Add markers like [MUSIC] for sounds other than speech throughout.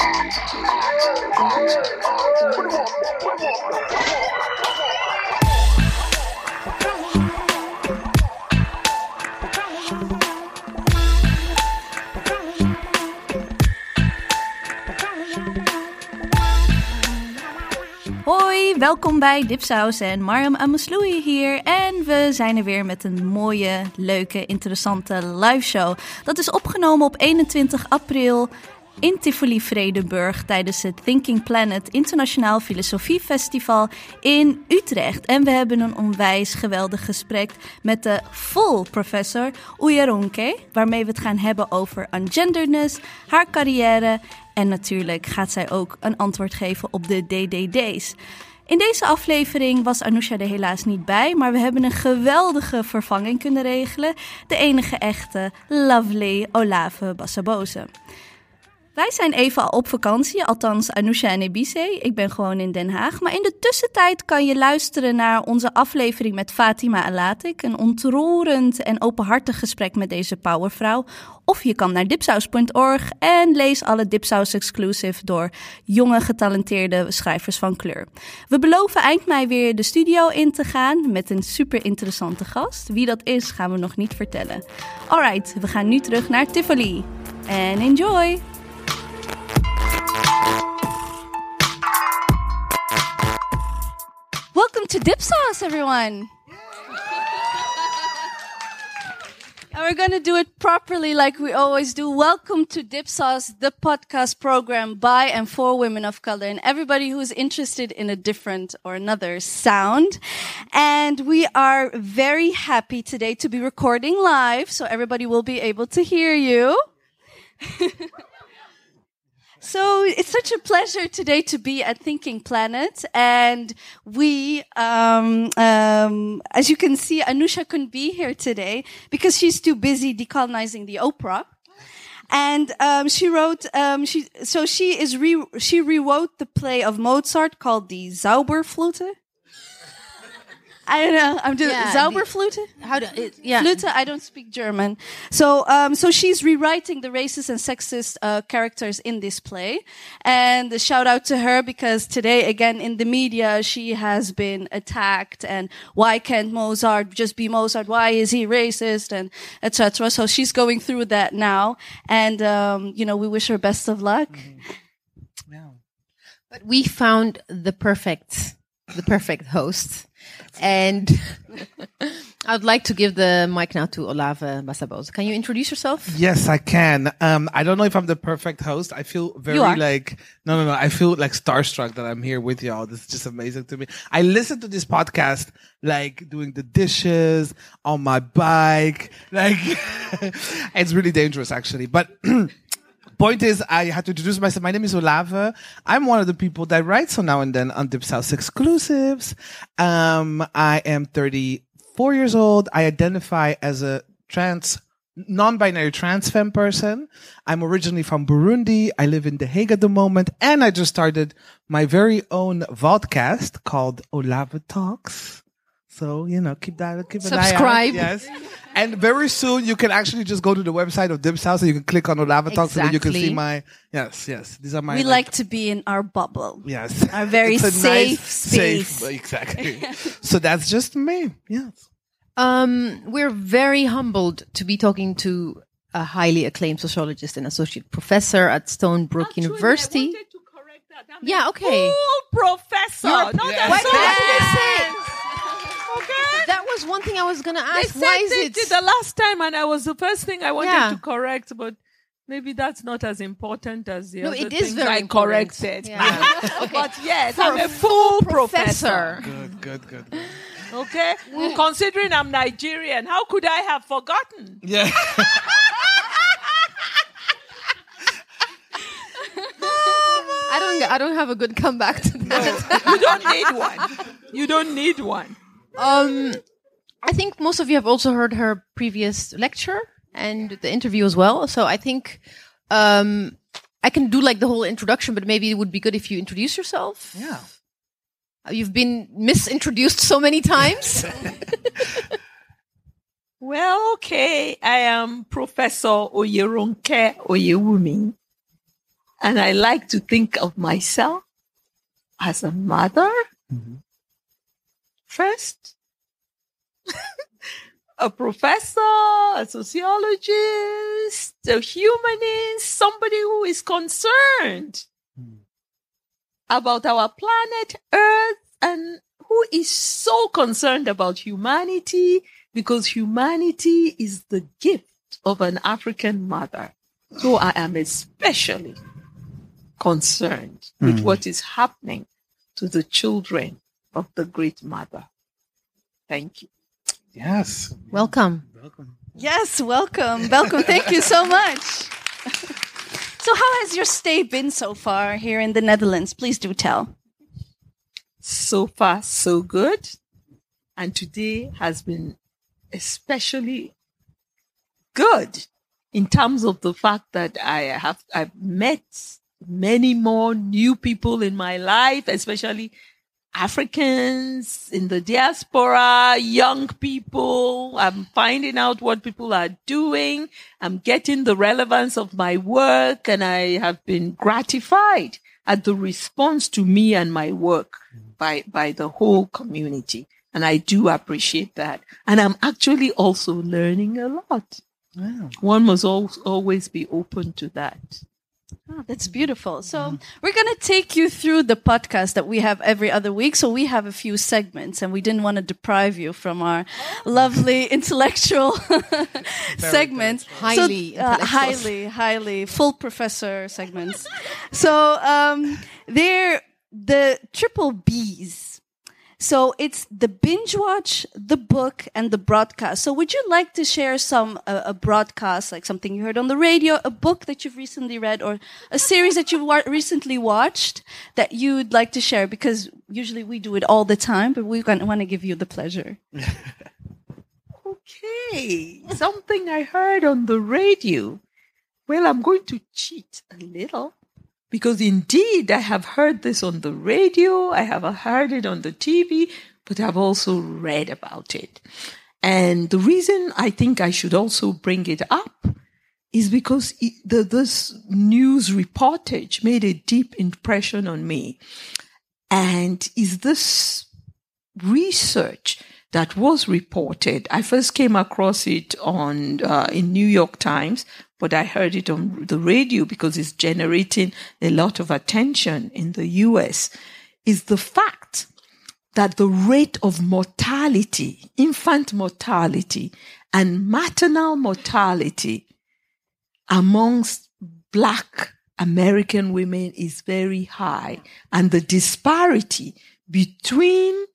Hoi, welkom bij Dipsaus en Mariam Amasloui hier. En we zijn er weer met een mooie, leuke, interessante live show. Dat is opgenomen op 21 april in Tivoli Vredenburg tijdens het Thinking Planet Internationaal Filosofie Festival in Utrecht. En we hebben een onwijs geweldig gesprek met de full professor Uyaronke, waarmee we het gaan hebben over ungenderness, haar carrière en natuurlijk gaat zij ook een antwoord geven op de DDD's. In deze aflevering was Anousha er helaas niet bij, maar we hebben een geweldige vervanging kunnen regelen. De enige echte, lovely Olave Bassaboze. Wij zijn even op vakantie, althans Anousha en Ebise. Ik ben gewoon in Den Haag. Maar in de tussentijd kan je luisteren naar onze aflevering met Fatima Alatik. Een ontroerend en openhartig gesprek met deze powervrouw. Of je kan naar dipsaus.org en lees alle Dipsaus exclusive door jonge getalenteerde schrijvers van kleur. We beloven eind mei weer de studio in te gaan met een super interessante gast. Wie dat is, gaan we nog niet vertellen. Alright, we gaan nu terug naar Tivoli. En enjoy! Welcome to Dip Sauce, everyone. [LAUGHS] And we're going to do it properly like we always do. Welcome to Dip Sauce, the podcast program by and for women of color and everybody who's interested in a different or another sound. And we are very happy today to be recording live so everybody will be able to hear you. [LAUGHS] So it's such a pleasure today to be at Thinking Planet, and we, um, um, as you can see, Anousha couldn't be here today because she's too busy decolonizing the opera. And um, she wrote, um, she so she is re she rewrote the play of Mozart called the Zauberflute. I don't know. I'm doing Yeah, Zauberflute. How do it, yeah. Flute, I don't speak German. So, um, so she's rewriting the racist and sexist uh, characters in this play. And a shout out to her because today, again, in the media, she has been attacked. And why can't Mozart just be Mozart? Why is he racist? And etc. So she's going through that now. And um, you know, we wish her best of luck. But we found the perfect, the perfect host. And [LAUGHS] I'd like to give the mic now to Olave Basabose. Can you introduce yourself? Yes, I can. Um, I don't know if I'm the perfect host. I feel very like no, no, no. I feel like starstruck that I'm here with y'all. This is just amazing to me. I listen to this podcast like doing the dishes on my bike. Like [LAUGHS] it's really dangerous, actually. But [CLEARS THROAT] point is, I had to introduce myself. My name is Olave. I'm one of the people that writes so now and then on Dipsaus exclusives. Um, I am 34 years old. I identify as a trans, non-binary trans femme person. I'm originally from Burundi. I live in The Hague at the moment, and I just started my very own vodcast called Olave Talks. So you know, keep that, keep an eye out. Subscribe. Yes, and very soon you can actually just go to the website of Dipsaus and you can click on Olave Talks and then you can see my yes, yes. These are my We like to be in our bubble. yes, [LAUGHS] Our very It's a safe space. safe, [LAUGHS] exactly. [LAUGHS] so that's just me. Yes. Um, we're very humbled to be talking to a highly acclaimed sociologist and associate professor at Stony Brook University. Yeah, okay. Full professor, You're- not Yeah. a Why sort did of- you say- Okay. That was one thing I was gonna They ask. said Why is they it? did the last time, and I was the first thing I wanted Yeah. to correct, but maybe that's not as important as the No, other it is things very I important. corrected. Yeah. [LAUGHS] but yes, For I'm a a full professor. Good, good, good. good. Okay, considering I'm Nigerian, how could I have forgotten? Yeah. [LAUGHS] I don't. I don't have a good comeback to that. You don't need one. You don't need one. Um, I think most of you have also heard her previous lecture and the interview as well. So I think um, I can do like the whole introduction, but maybe it would be good if you introduce yourself. Yeah. Uh, You've been misintroduced so many times. [LAUGHS] Well, okay. I am Professor Oyeronke Oyewumi. And I like to think of myself as a mother first, [LAUGHS] a professor, a sociologist, a humanist, somebody who is concerned hmm. about our planet Earth and who is so concerned about humanity because humanity is the gift of an African mother. So I am especially concerned with hmm. what is happening to the children of the great mother. Thank you. Yes. Welcome. Welcome. Yes, welcome. Welcome. Thank you so much. [LAUGHS] so, how has your stay been so far here in the Netherlands? Please do tell. So far, so good. And today has been especially good in terms of the fact that I have, I've met many more new people in my life, especially Africans in the diaspora, young people. I'm finding out what people are doing. I'm getting the relevance of my work and I have been gratified at the response to me and my work by, by the whole community. And I do appreciate that. And I'm actually also learning a lot. Wow. One must al- always be open to that. Oh, that's beautiful. So we're going to take you through the podcast that we have every other week. So we have a few segments and we didn't want to deprive you from our lovely [LAUGHS] intellectual [LAUGHS] segments. Highly So, uh, highly, highly full professor segments. so um, they're the triple B's. So it's the binge watch, the book, and the broadcast. So would you like to share some uh, a broadcast, like something you heard on the radio, a book that you've recently read, or a series that you've wa- recently watched that you'd like to share? Because usually we do it all the time, but we want to give you the pleasure. Okay, something I heard on the radio. Well, I'm going to cheat a little because indeed I have heard this on the radio, I have heard it on the TV, but I've also read about it. And the reason I think I should also bring it up is because it, the, this news reportage made a deep impression on me. And is this research that was reported. I first came across it on uh, in New York Times, but I heard it on the radio because it's generating a lot of attention in the US. Is the fact that the rate of mortality, infant mortality, and maternal mortality amongst black American women is very high, and the disparity between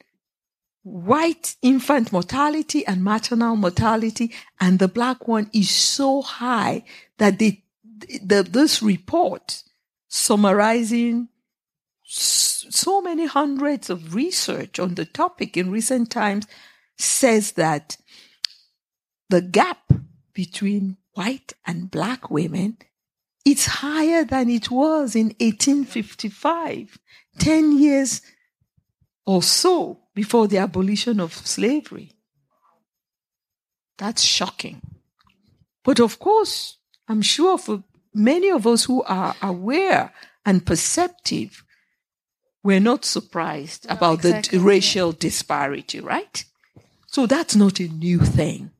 white infant mortality and maternal mortality and the black one is so high that the, the this report summarizing so many hundreds of research on the topic in recent times says that the gap between white and black women is higher than it was in 1855 10 years or so before the abolition of slavery. That's shocking. But of course, I'm sure for many of us who are aware and perceptive, we're not surprised about exactly, the yeah. racial disparity, right? So that's not a new thing.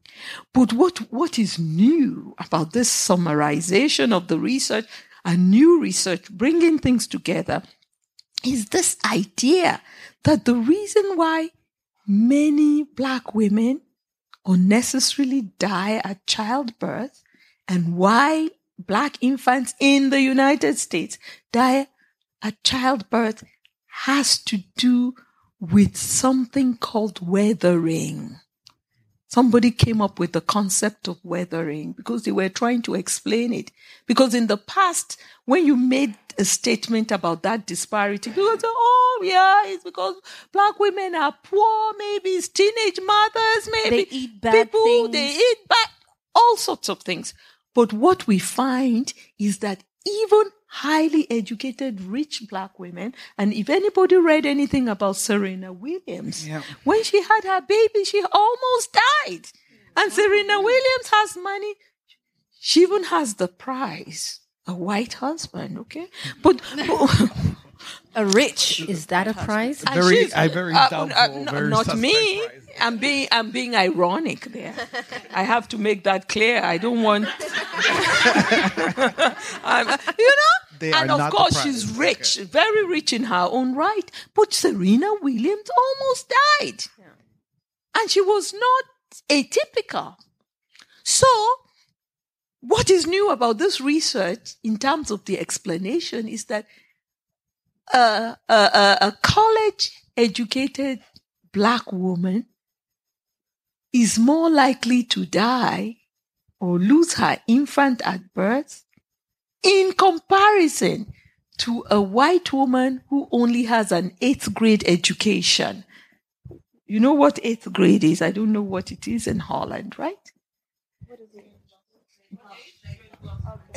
But what, what is new about this summarization of the research and new research, bringing things together, is this idea that the reason why many black women unnecessarily die at childbirth and why black infants in the United States die at childbirth has to do with something called weathering. Somebody came up with the concept of weathering because they were trying to explain it. Because in the past, when you made a statement about that disparity, people would say, oh, yeah, it's because black women are poor, maybe it's teenage mothers, maybe They eat bad people, things. they eat bad, all sorts of things. But what we find is that even highly educated, rich black women, and if anybody read anything about Serena Williams, Yeah. when she had her baby, she almost died. And Serena Williams has money. She even has the prize a white husband, okay? But, [LAUGHS] A rich. Is that a prize? And Very- I very uh, doubtful, uh, no, very not me. prize. I'm being I'm being ironic there. I have to make that clear. I don't want. [LAUGHS] I'm- you know, They and are of not the course she's rich, very rich in her own right. But Serena Williams almost died, and she was not atypical. So, what is new about this research in terms of the explanation is that a, a, a, college educated black woman is more likely to die or lose her infant at birth in comparison to a white woman who only has an eighth grade education. You know what eighth grade is? I don't know what it is in Holland, right?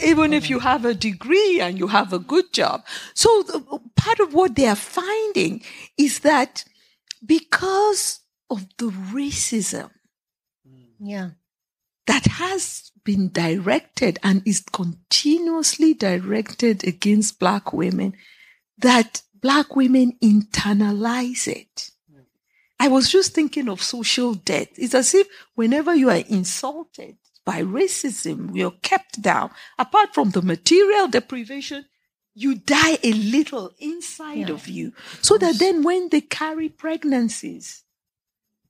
Even if you have a degree and you have a good job. So the, part of what they are finding is that because of the racism Yeah. that has been directed and is continuously directed against black women, that black women internalize it. I was just thinking of social death. It's as if whenever you are insulted by racism, you're kept down. Apart from the material deprivation, you die a little inside Yeah. of you. So that then when they carry pregnancies,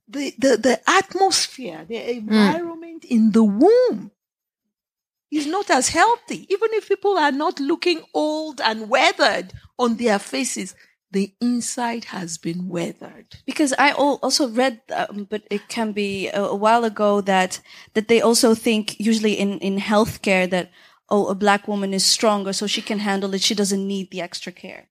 the, the, the atmosphere, the mm. environment in the womb is not as healthy. Even if people are not looking old and weathered on their faces, the inside has been weathered. because I also read, um, but it can be a, a while ago that that they also think usually in in healthcare that oh a black woman is stronger so she can handle it she doesn't need the extra care.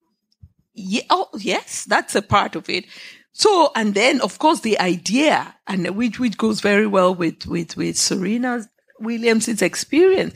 Yeah, oh, yes, that's a part of it. So, and then of course the idea, and which, which goes very well with, with, with Serena Williams' experience,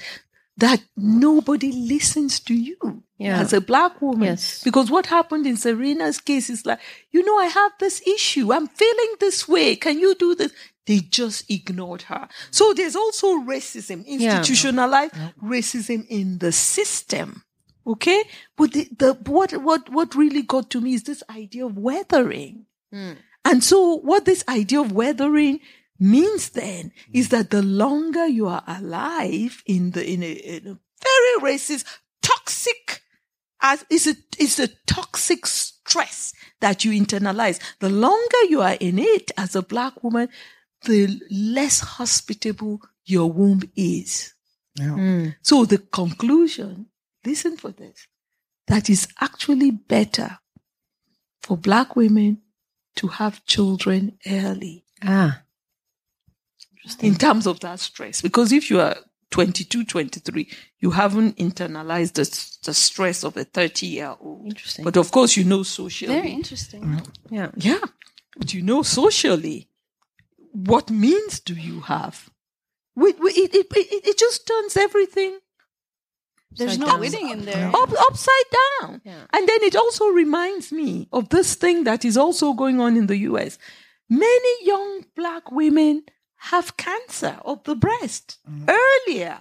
that nobody listens to you Yeah. as a black woman. Yes. Because what happened in Serena's case is like, you know, I have this issue. I'm feeling this way. Can you do this? They just ignored her. So there's also racism, Yeah. institutionalized racism in the system. Okay. But the, the, what, what, what really got to me is this idea of weathering. Hmm. And so what this idea of weathering means then is that the longer you are alive in the, in a, in a very racist, toxic, as is a, is a toxic stress that you internalize. The longer you are in it as a black woman, the less hospitable your womb is. Yeah. So the conclusion, listen for this, that is actually better for black women to have children early Ah. In terms of that stress. Because if you are 22, 23, you haven't internalized the, the stress of a 30 year old. Interesting. But of course, you know socially. Very interesting. Mm-hmm. Yeah. Yeah. But you know socially, what means do you have? We, we, it, it, it, it just turns everything There's no down. winning in there. up, upside down. Yeah. And then it also reminds me of this thing that is also going on in the US. Many young black women have cancer of the breast mm. earlier.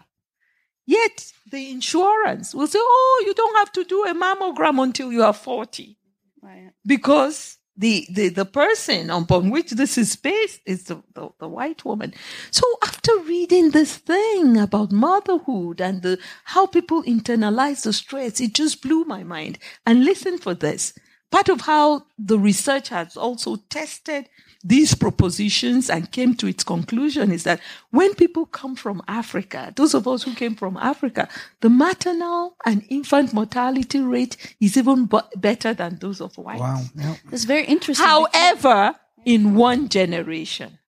Yet the insurance will say, oh, you don't have to do a mammogram until you are 40 Right. because the, the, the person upon which this is based is the, the, the white woman. So after reading this thing about motherhood and the, how people internalize the stress, it just blew my mind. And listen for this. Part of how the research has also tested these propositions and came to its conclusion is that when people come from Africa, those of us who came from Africa, the maternal and infant mortality rate is even bu- better than those of whites. Wow. Yeah. It's very interesting. However, in one generation,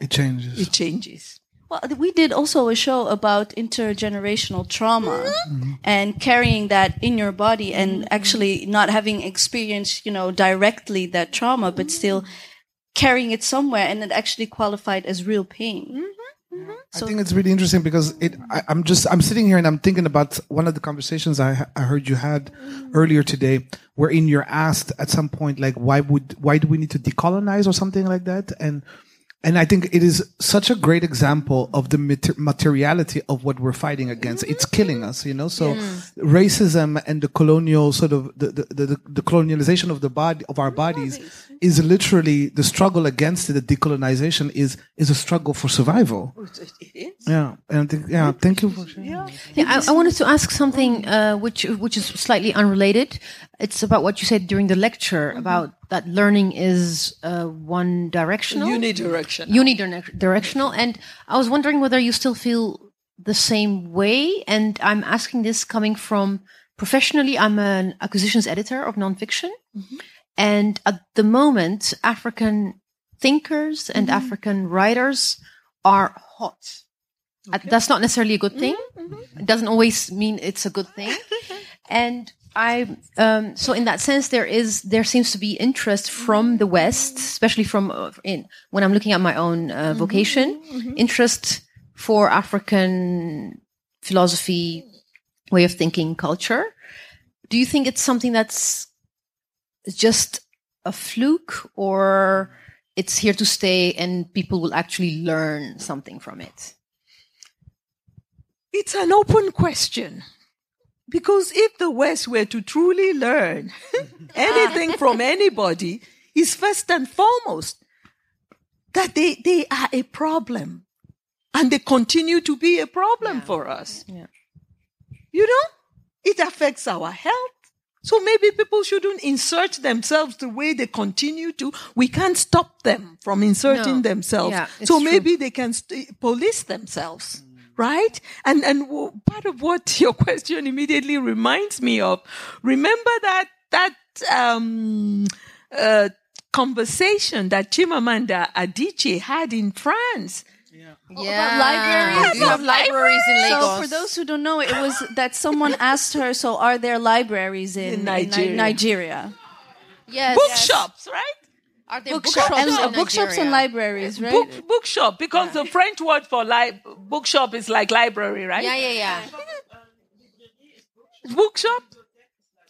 It changes. it changes. Well, we did also a show about intergenerational trauma mm-hmm. and carrying that in your body and actually not having experienced, you know, directly that trauma, but still mm. Carrying it somewhere and it actually qualified as real pain. Mm-hmm, mm-hmm. so I think it's really interesting because it. I, I'm just. I'm sitting here and I'm thinking about one of the conversations I, I heard you had mm-hmm. earlier today, wherein you're asked at some point, like, why would why do we need to decolonize or something like that? And And I think it is such a great example of the mater- materiality of what we're fighting against. It's killing us, you know? So racism and the colonial sort of, the, the, the, the colonialization of the body, of our bodies is literally the struggle against it. The decolonization is, is a struggle for survival. It is. Yeah. And I think, yeah, thank you for sharing. Yeah. Yeah, I, I wanted to ask something uh, which which is slightly unrelated. It's about what you said during the lecture about that learning is uh, one directional, Unidirectional. unidirectional, and I was wondering whether you still feel the same way. And I'm asking this coming from professionally. I'm an acquisitions editor of nonfiction, and at the moment, African thinkers and African writers are hot. Uh, That's not necessarily a good thing. It doesn't always mean it's a good thing. [LAUGHS] and I, um, so in that sense, there is, there seems to be interest from the West, especially from uh, in, when I'm looking at my own uh, vocation, interest for African philosophy, way of thinking, culture. Do you think it's something that's just a fluke or it's here to stay and people will actually learn something from it? It's an open question. Because if the West were to truly learn [LAUGHS] anything from anybody, is first and foremost that they, they are a problem. And they continue to be a problem for us. Yeah. You know, it affects our health. So maybe people shouldn't insert themselves the way they continue to. We can't stop them from inserting No. themselves. Yeah, so true. maybe they can st- police themselves. Right? And, and part of what [LAUGHS] your question immediately reminds me of, remember that, that, um, uh, conversation that Chimamanda Adichie had in France. Yeah, yeah libraries? You have libraries in Lagos. So for those who don't know, it was that someone [LAUGHS] asked her, "So are there libraries in, In in Ni- Nigeria. Nigeria? yes, Bookshops, right? Are there Bookshops, bookshops, and, in bookshops and libraries, right? Book, bookshop, because the French word for li- bookshop is like library, right? Yeah, yeah, yeah. Bookshop?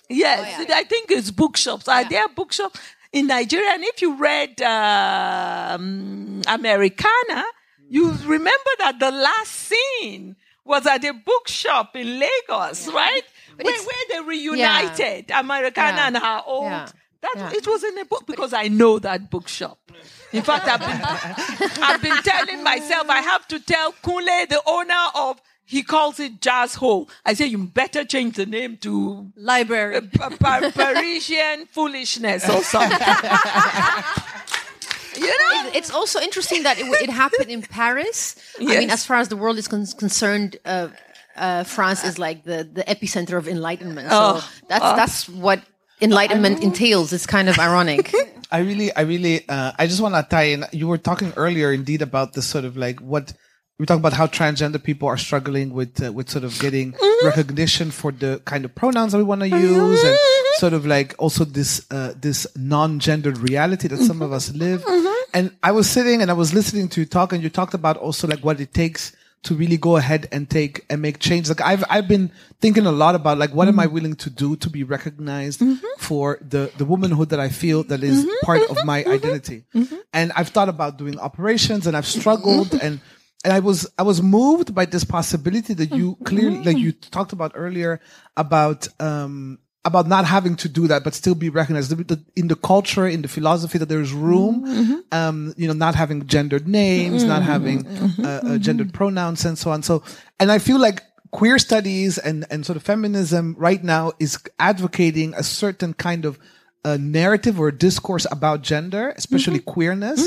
Yes, Oh, yeah. I think it's bookshops. Are there bookshops in Nigeria? And if you read um, Americanah, you remember that the last scene was at a bookshop in Lagos, right? Where, where they reunited Americanah Yeah. and her old. That Yeah. it was in a book because I know that bookshop. In fact, I've been I've been telling myself I have to tell Kunle, the owner of he calls it Jazz Hole. I say you better change the name to Library. Pa- Pa- Parisian foolishness or something. [LAUGHS] you know? It- It's also interesting that it, it happened in Paris. I mean, as far as the world is con- concerned, uh, uh, France is like the, the epicenter of enlightenment. So Oh, that's that's what enlightenment entails. It's kind of ironic. [LAUGHS] I really, I really, uh, I just want to tie in. You were talking earlier, indeed, about the sort of like what we talk about how transgender people are struggling with uh, with sort of getting recognition for the kind of pronouns that we want to use, and sort of like also this uh, this non-gendered reality that some of us live. And I was sitting and I was listening to you talk, and you talked about also like what it takes to really go ahead and take and make change. Like I've I've been thinking a lot about like what am I mm-hmm. willing to do to be recognized mm-hmm. for the the womanhood that I feel that is mm-hmm. part of my identity. And I've thought about doing operations and I've struggled and and I was I was moved by this possibility that you clearly like you talked about earlier about um about not having to do that, but still be recognized. The- the- in the culture, in the philosophy that there's room, um, you know, not having gendered names, not having uh, uh, gendered pronouns and so on. So, and I feel like queer studies and, and sort of feminism right now is advocating a certain kind of uh, narrative or discourse about gender, especially queerness.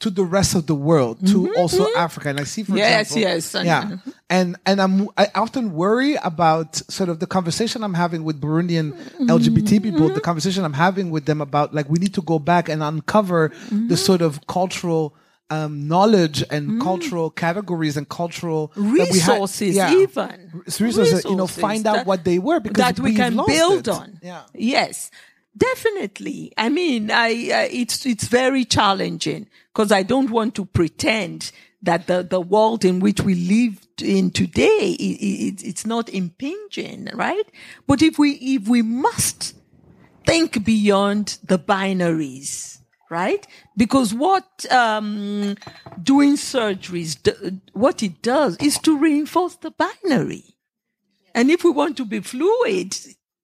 To the rest of the world, to mm-hmm, also mm-hmm. Africa, and I see, for Yes, example, yes, and- yeah, and and I'm I often worry about sort of the conversation I'm having with Burundian mm-hmm, LGBT people, the conversation I'm having with them about like we need to go back and uncover the sort of cultural um, knowledge and cultural categories and cultural we Resources, yeah. even. resources, you know, find out that- what they were because that we we've can build it. on. Yeah. Yes, definitely. I mean, I uh, it's it's very challenging because I don't want to pretend that the the world in which we live in today i i it, it's not impinging, right? But if we if we must think beyond the binaries, right? Because what um, doing surgeries, what it does is to reinforce the binary. And if we want to be fluid,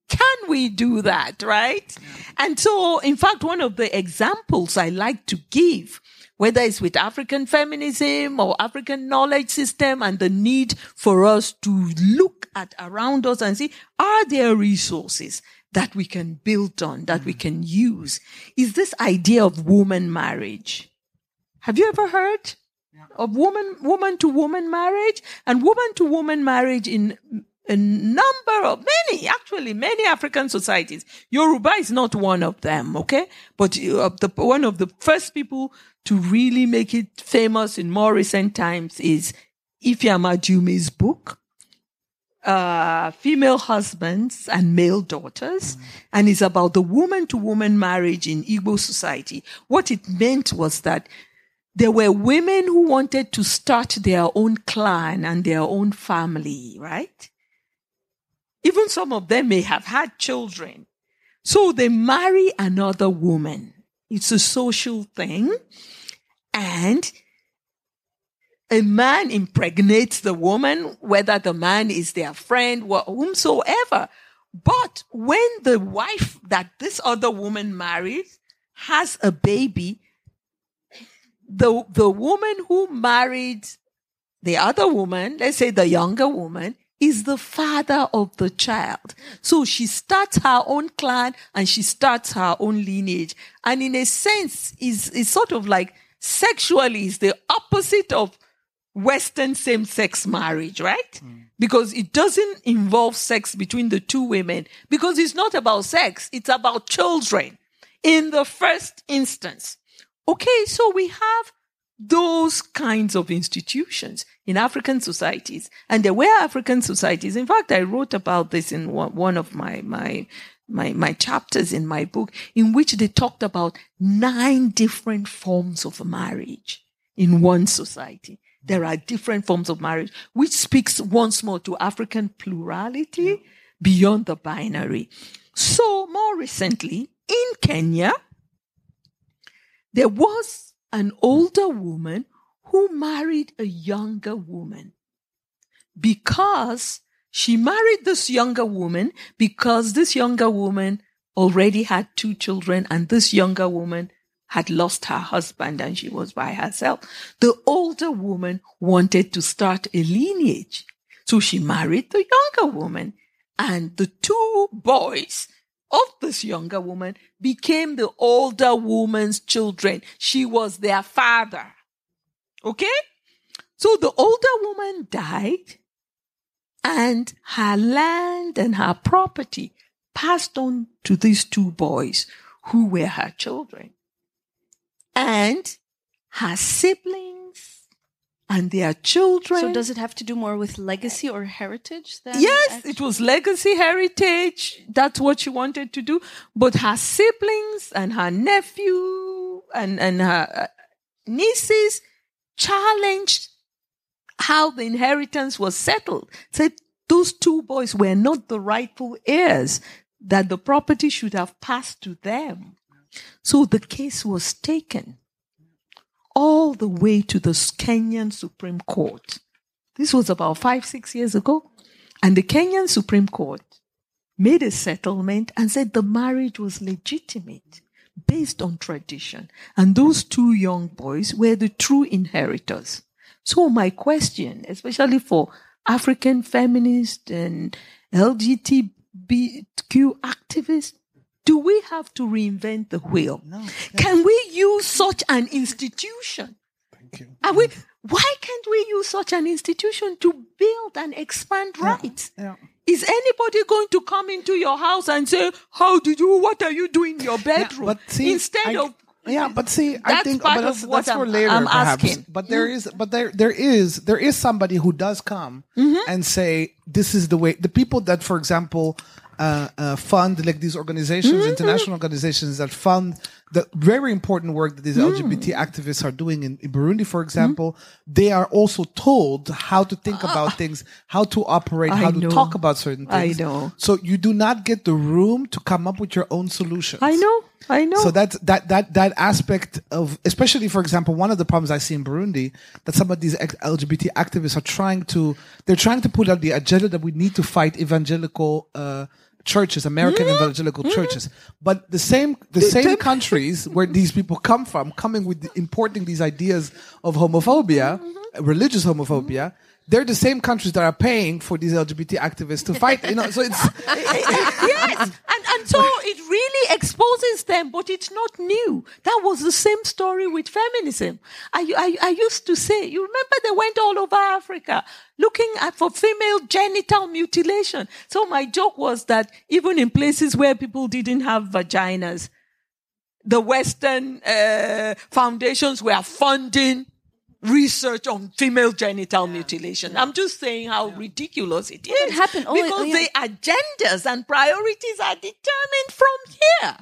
can we do that, right? And so, in fact, one of the examples I like to give, whether it's with African feminism or African knowledge system and the need for us to look at around us and see, are there resources that we can build on, that we can use, is this idea of woman marriage. Have you ever heard of woman, woman to woman marriage? And woman to woman marriage in a number of many, actually many African societies. Yoruba is not one of them, okay? But uh, the, one of the first people to really make it famous in more recent times is Ifi Amadiume's book, uh, female husbands and male daughters, and it's about the woman to woman marriage in Igbo society. What it meant was that there were women who wanted to start their own clan and their own family, right? Even some of them may have had children. So they marry another woman. It's a social thing. And a man impregnates the woman, whether the man is their friend or whomsoever. But when the wife that this other woman marries has a baby, the, the woman who married the other woman, let's say the younger woman, is the father of the child. So she starts her own clan and she starts her own lineage. And in a sense, is, is sort of like sexually is the opposite of Western same sex marriage, right? Mm. Because it doesn't involve sex between the two women because it's not about sex. It's about children in the first instance. Okay. So we have those kinds of institutions in African societies and there were African societies. In fact, I wrote about this in one, one of my, my, my, my chapters in my book in which they talked about nine different forms of marriage in one society there are different forms of marriage, which speaks once more to African plurality beyond the binary. So more recently, in Kenya, there was an older woman who married a younger woman because she married this younger woman because this younger woman already had two children and this younger woman had lost her husband and she was by herself. The older woman wanted to start a lineage. So she married the younger woman and the two boys of this younger woman became the older woman's children. She was their father. Okay? So the older woman died and her land and her property passed on to these two boys who were her children and her siblings and their children. So does it have to do more with legacy or heritage then? Yes, actually? it was legacy heritage. That's what she wanted to do. But her siblings and her nephew and, and her uh, nieces challenged how the inheritance was settled. Said those two boys were not the rightful heirs, that the property should have passed to them. So the case was taken all the way to the Kenyan Supreme Court. This was about five, six years ago. And the Kenyan Supreme Court made a settlement and said the marriage was legitimate based on tradition. And those two young boys were the true inheritors. So my question, especially for African feminists and LGBTQ activists, do we have to reinvent the wheel? No. Can we use such an institution? Thank you. Are we, why can't we use such an institution to build and expand rights? Yeah. Is anybody going to come into your house and say, "How did you? What are you doing in your bedroom?" but see, Instead I- of yeah, but see, I think but that's, what that's for I'm- later, I'm perhaps. asking. But there is, but there, there is, there is somebody who does come Mm-hmm. and say, "This is the way." The people that, for example, uh, uh, fund like these organizations, Mm-hmm. international organizations that fund the very important work that these LGBT activists are doing in, in Burundi, for example, they are also told how to think about things, how to operate, I how to talk about certain things. I know. So you do not get the room to come up with your own solutions. I know. I know. So that's that that that aspect of, especially for example, one of the problems I see in Burundi that some of these ex- LGBT activists are trying to, they're trying to put out the agenda that we need to fight evangelical uh, churches, American mm-hmm. evangelical mm-hmm. churches. But the same the same countries where these people come from, coming with importing these ideas of homophobia, mm-hmm. religious homophobia. They're the same countries that are paying for these LGBT activists to fight. You know, so it's [LAUGHS] yes, and and so it really exposes them, but it's not new. That was the same story with feminism. I, I, I used to say, you remember they went all over Africa looking at for female genital mutilation. So my joke was that even in places where people didn't have vaginas, the Western uh, foundations were funding research on female genital mutilation. I'm just saying how ridiculous it is. it happen all- because oh, yeah. the agendas and priorities are determined from here.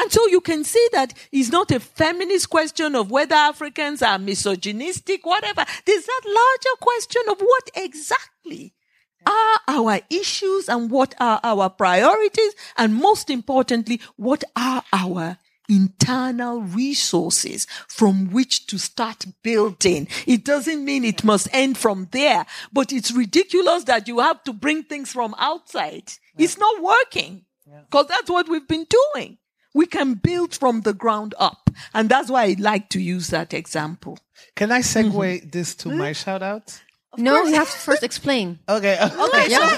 And so you can see that it's not a feminist question of whether Africans are misogynistic, whatever. There's that larger question of what exactly are our issues and what are our priorities? And most importantly, what are our internal resources from which to start building. It doesn't mean it must end from there, but it's ridiculous that you have to bring things from outside. It's not working because that's what we've been doing. We can build from the ground up. And that's why I like to use that example. Can I segue mm-hmm. this to hmm? my shout out? No, you have to first explain. [LAUGHS] Okay. Oh okay. Yeah,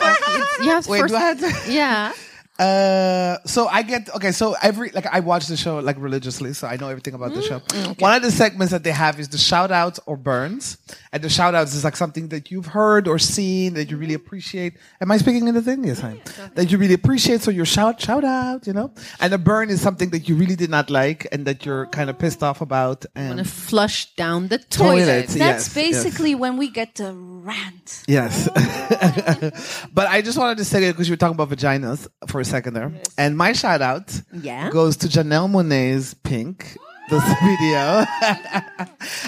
you have to Wait, first. do I have to? Yeah. [LAUGHS] Uh, so I get okay. So every like I watch the show like religiously, so I know everything about the show. One of the segments that they have is the shout outs or burns, and the shout outs is like something that you've heard or seen that you really appreciate. Am I speaking in the thing? Yes, I am. That you really appreciate, so your shout shout out, you know. And a burn is something that you really did not like and that you're kind of pissed off about. And I'm Gonna flush down the Toilet. toilet. That's Yes, basically when we get to rant. Yes. [LAUGHS] but I just wanted to say it because you were talking about vaginas for a second there. And my shout out Yeah. goes to Janelle Monáe's Pink. This [LAUGHS] video.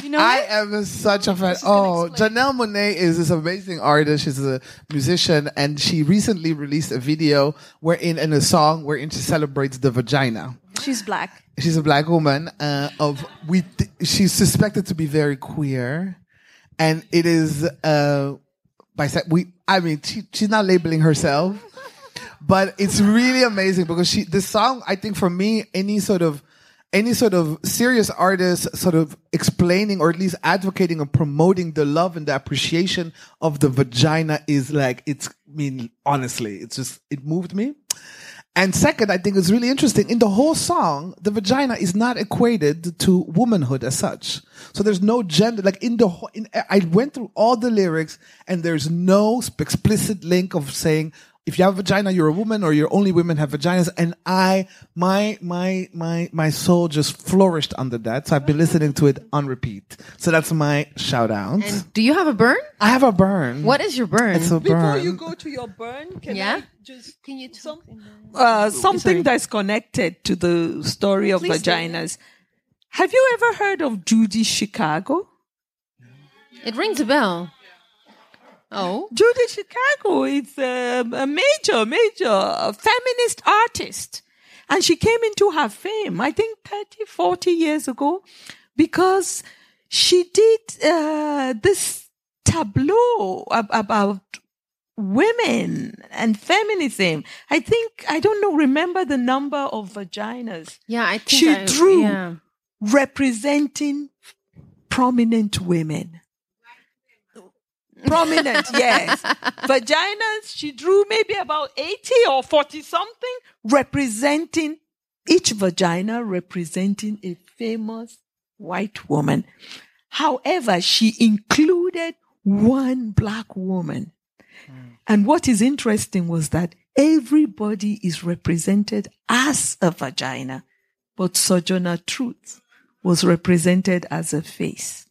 You know I am such a fan. Oh, Janelle Monet is this amazing artist. She's a musician and she recently released a video wherein in a song wherein she celebrates the vagina. She's black. She's a black woman uh, of we. Th- she's suspected to be very queer, and it is uh, by we. I mean, she, she's not labeling herself, but it's really amazing because she. This song, I think, for me, any sort of any sort of serious artist sort of explaining or at least advocating or promoting the love and the appreciation of the vagina is like it's I mean honestly it's just it moved me and second, I think it's really interesting. In the whole song, the vagina is not equated to womanhood as such. So there's no gender, like in the whole, in, I went through all the lyrics and there's no explicit link of saying, if you have a vagina, you're a woman or you're only women have vaginas. And I, my, my, my, my soul just flourished under that. So I've been listening to it on repeat. So that's my shout out. And do you have a burn? I have a burn. What is your burn? It's a Before burn. you go to your burn, can Yeah? I just Can you some, talk in the- uh, something Sorry. that's connected to the story of Please do. vaginas? Have you ever heard of Judy Chicago? It rings a bell. Oh. Judy Chicago is um, a major, major feminist artist. And she came into her fame, I think 30, 40 years ago, because she did uh, this tableau ab- about women and feminism. I think, I don't know, remember the number of vaginas Yeah, I think She I- drew. Yeah. representing prominent women. Prominent, yes. [LAUGHS] Vaginas, she drew maybe about 80 or 40 something, representing each vagina representing a famous white woman. However, she included one black woman. Hmm. And what is interesting was that everybody is represented as a vagina, but Sojourner Truth was represented as a face.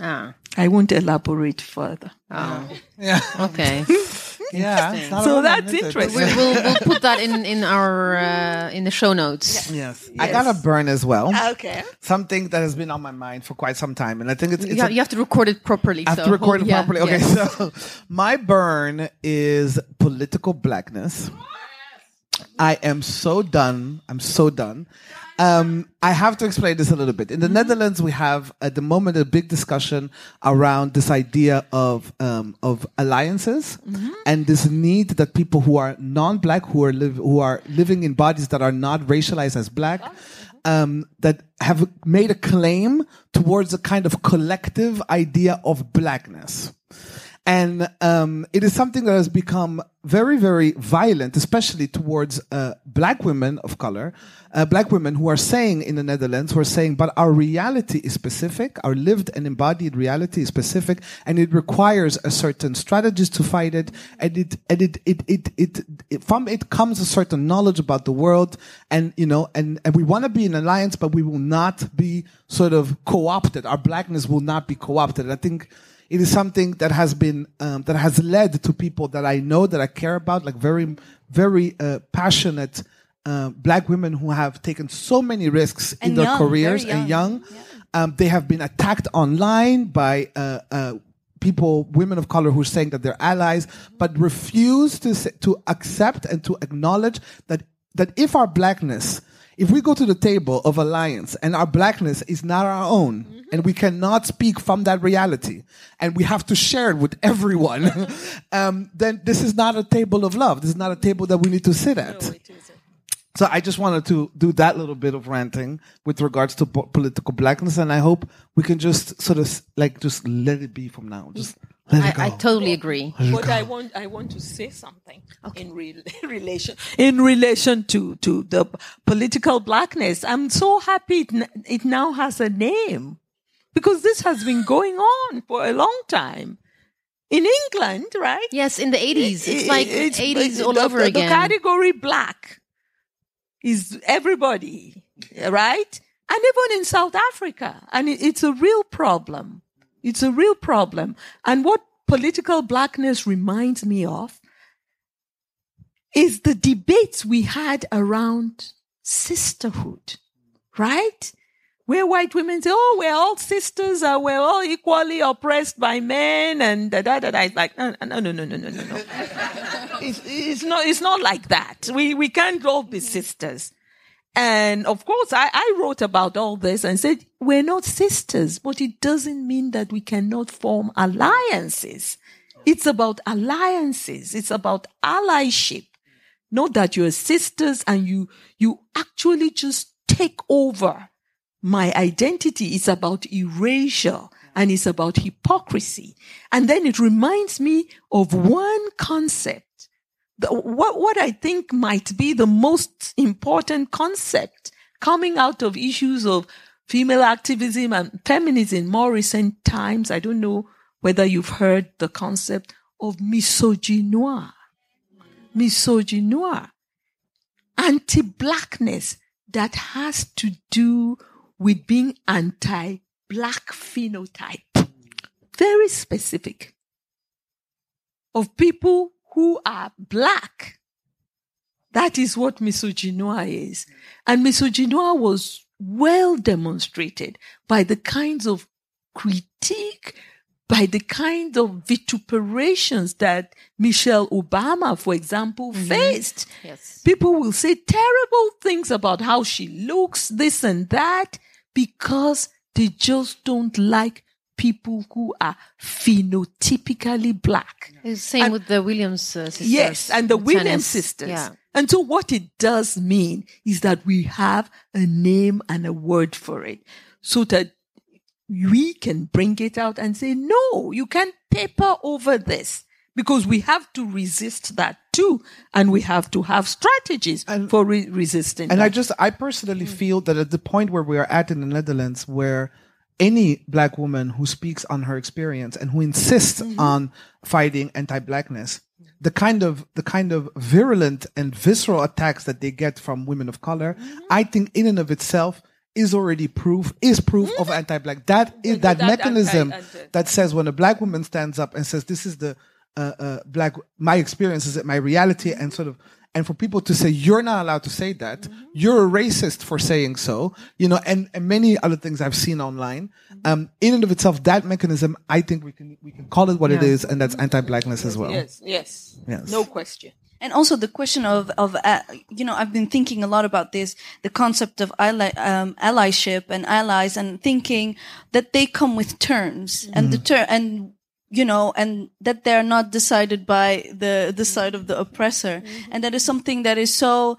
Ah. I won't elaborate further. Oh. yeah. [LAUGHS] Okay. [LAUGHS] Yeah, it's not a So that's is interesting. We, we'll we'll put that in in our uh, in the show notes. Yes. yes. I got a burn as well. Okay. Something that has been on my mind for quite some time, and I think it's, it's You, a- have, you have to record it properly. I have so to record it yeah, properly. Okay, yeah. so [LAUGHS] my burn is political blackness. I am so done. I'm so done. Um, I have to explain this a little bit. In the Netherlands, we have at the moment a big discussion around this idea of um, of alliances and this need that people who are non-black, who are live, who are living in bodies that are not racialized as black, um, that have made a claim towards a kind of collective idea of blackness. And um, it is something that has become very, very violent, especially towards uh, black women of color, uh, black women who are saying in the Netherlands, who are saying, but our reality is specific, our lived and embodied reality is specific, and it requires a certain strategies to fight it, and it, and it, it, it, it, it from it comes a certain knowledge about the world, and you know, and, and we want to be in alliance, but we will not be sort of co-opted. Our blackness will not be co-opted. I think it is something that has been um, that has led to people that I know that I care about, like very very uh, passionate uh, black women who have taken so many risks in And their young, careers very and young. young. Um, they have been attacked online by uh, uh, people, women of color, who are saying that they're allies, but refuse to say, to accept and to acknowledge that that if our blackness if we go to the table of alliance and our blackness is not our own and we cannot speak from that reality and we have to share it with everyone [LAUGHS] um, then this is not a table of love. This is not a table that we need to sit at. So i just wanted to do that little bit of ranting with regards to po- political blackness and i hope we can just sort of like just let it be from now. Just let it go I, I totally agree. But I want I want to say something in re- [LAUGHS] relation in relation to to the political blackness. I'm so happy it, n- it now has a name because this has been going on for a long time in England, right? Yes, in the 80s. It's like it's- 80s the- all the- over the, again. The category black is everybody, right? And even in South Africa, and it- it's a real problem. It's a real problem. And what political blackness reminds me of is the debates we had around sisterhood, right? Where white women say, oh, we're all sisters, uh, we're all equally oppressed by men, and da da da da. It's like, no, no, no, no, no, no, no. [LAUGHS] it's, it's, not, it's not like that. We, we can't all be sisters. And of course, I, I wrote about all this and said, we're not sisters, but it doesn't mean that we cannot form alliances. It's about alliances. It's about allyship. Not that you're sisters and you, you actually just take over my identity. It's about erasure and it's about hypocrisy. And then it reminds me of one concept the, what what I think might be the most important concept coming out of issues of female activism and feminism in more recent times. I don't know whether you've heard the concept of misogynoir. Misogynoir. Anti-blackness that has to do with being anti-black phenotype. Very specific. Of people who are black. That is what misogynoir is. And misogynoir was well demonstrated by the kinds of critique, by the kind of vituperations that Michelle Obama, for example, mm-hmm. faced. Yes. People will say terrible things about how she looks, this and that, because they just don't like people who are phenotypically black. It's the same with the Williams uh, sisters. Yes, and the in Williams tennis. sisters. Yeah. And so what it does mean is that we have a name and a word for it so that we can bring it out and say, no, you can't paper over this because we have to resist that too. And we have to have strategies for re- resisting And that. I just, I personally feel that at the point where we are at in the Netherlands, where any black woman who speaks on her experience and who insists on fighting anti-blackness, the kind of the kind of virulent and visceral attacks that they get from women of color, I think in and of itself is already proof is proof of anti-black. That is that, That mechanism anti- that says when a black woman stands up and says this is the uh, uh, black my experience is it my reality and sort of and for people to say you're not allowed to say that Mm-hmm. you're a racist for saying so you know and, and many other things i've seen online Mm-hmm. um in and of itself that mechanism i think we can we can call it what it Yeah. is and that's anti-blackness as well Yes, yes, Yes. no question. And also the question of of uh, you know I've been thinking a lot about this the concept of ally, um, allyship and allies and thinking that they come with terms and the term and you know and that they're not decided by the the side of the oppressor. And that is something that is so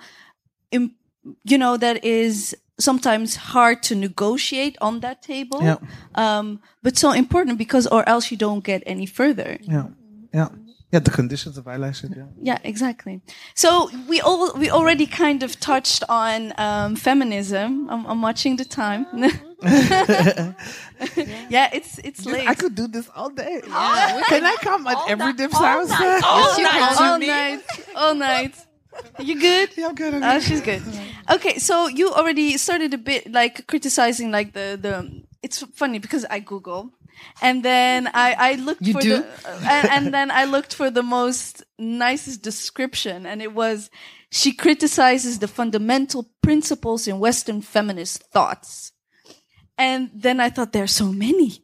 im- you know that is sometimes hard to negotiate on that table. Yeah. um but so important because or else you don't get any further. Yeah. Yeah yeah the conditions of allyship yeah yeah, exactly. So we all we already kind of touched on um, feminism. I'm, I'm watching the time. [LAUGHS] yeah, it's it's late. I could do this all day. Can I come at every Dipsaus? Yes, [LAUGHS] you can. all night, all night. You good? Yeah, I'm good. I'm Oh, good. she's good. Okay, so you already started a bit like criticizing like the the. It's funny because I Google, and then I I looked You for do? the and, and then I looked for the most nicest description, and it was she criticizes the fundamental principles in Western feminist thoughts, and then I thought there are so many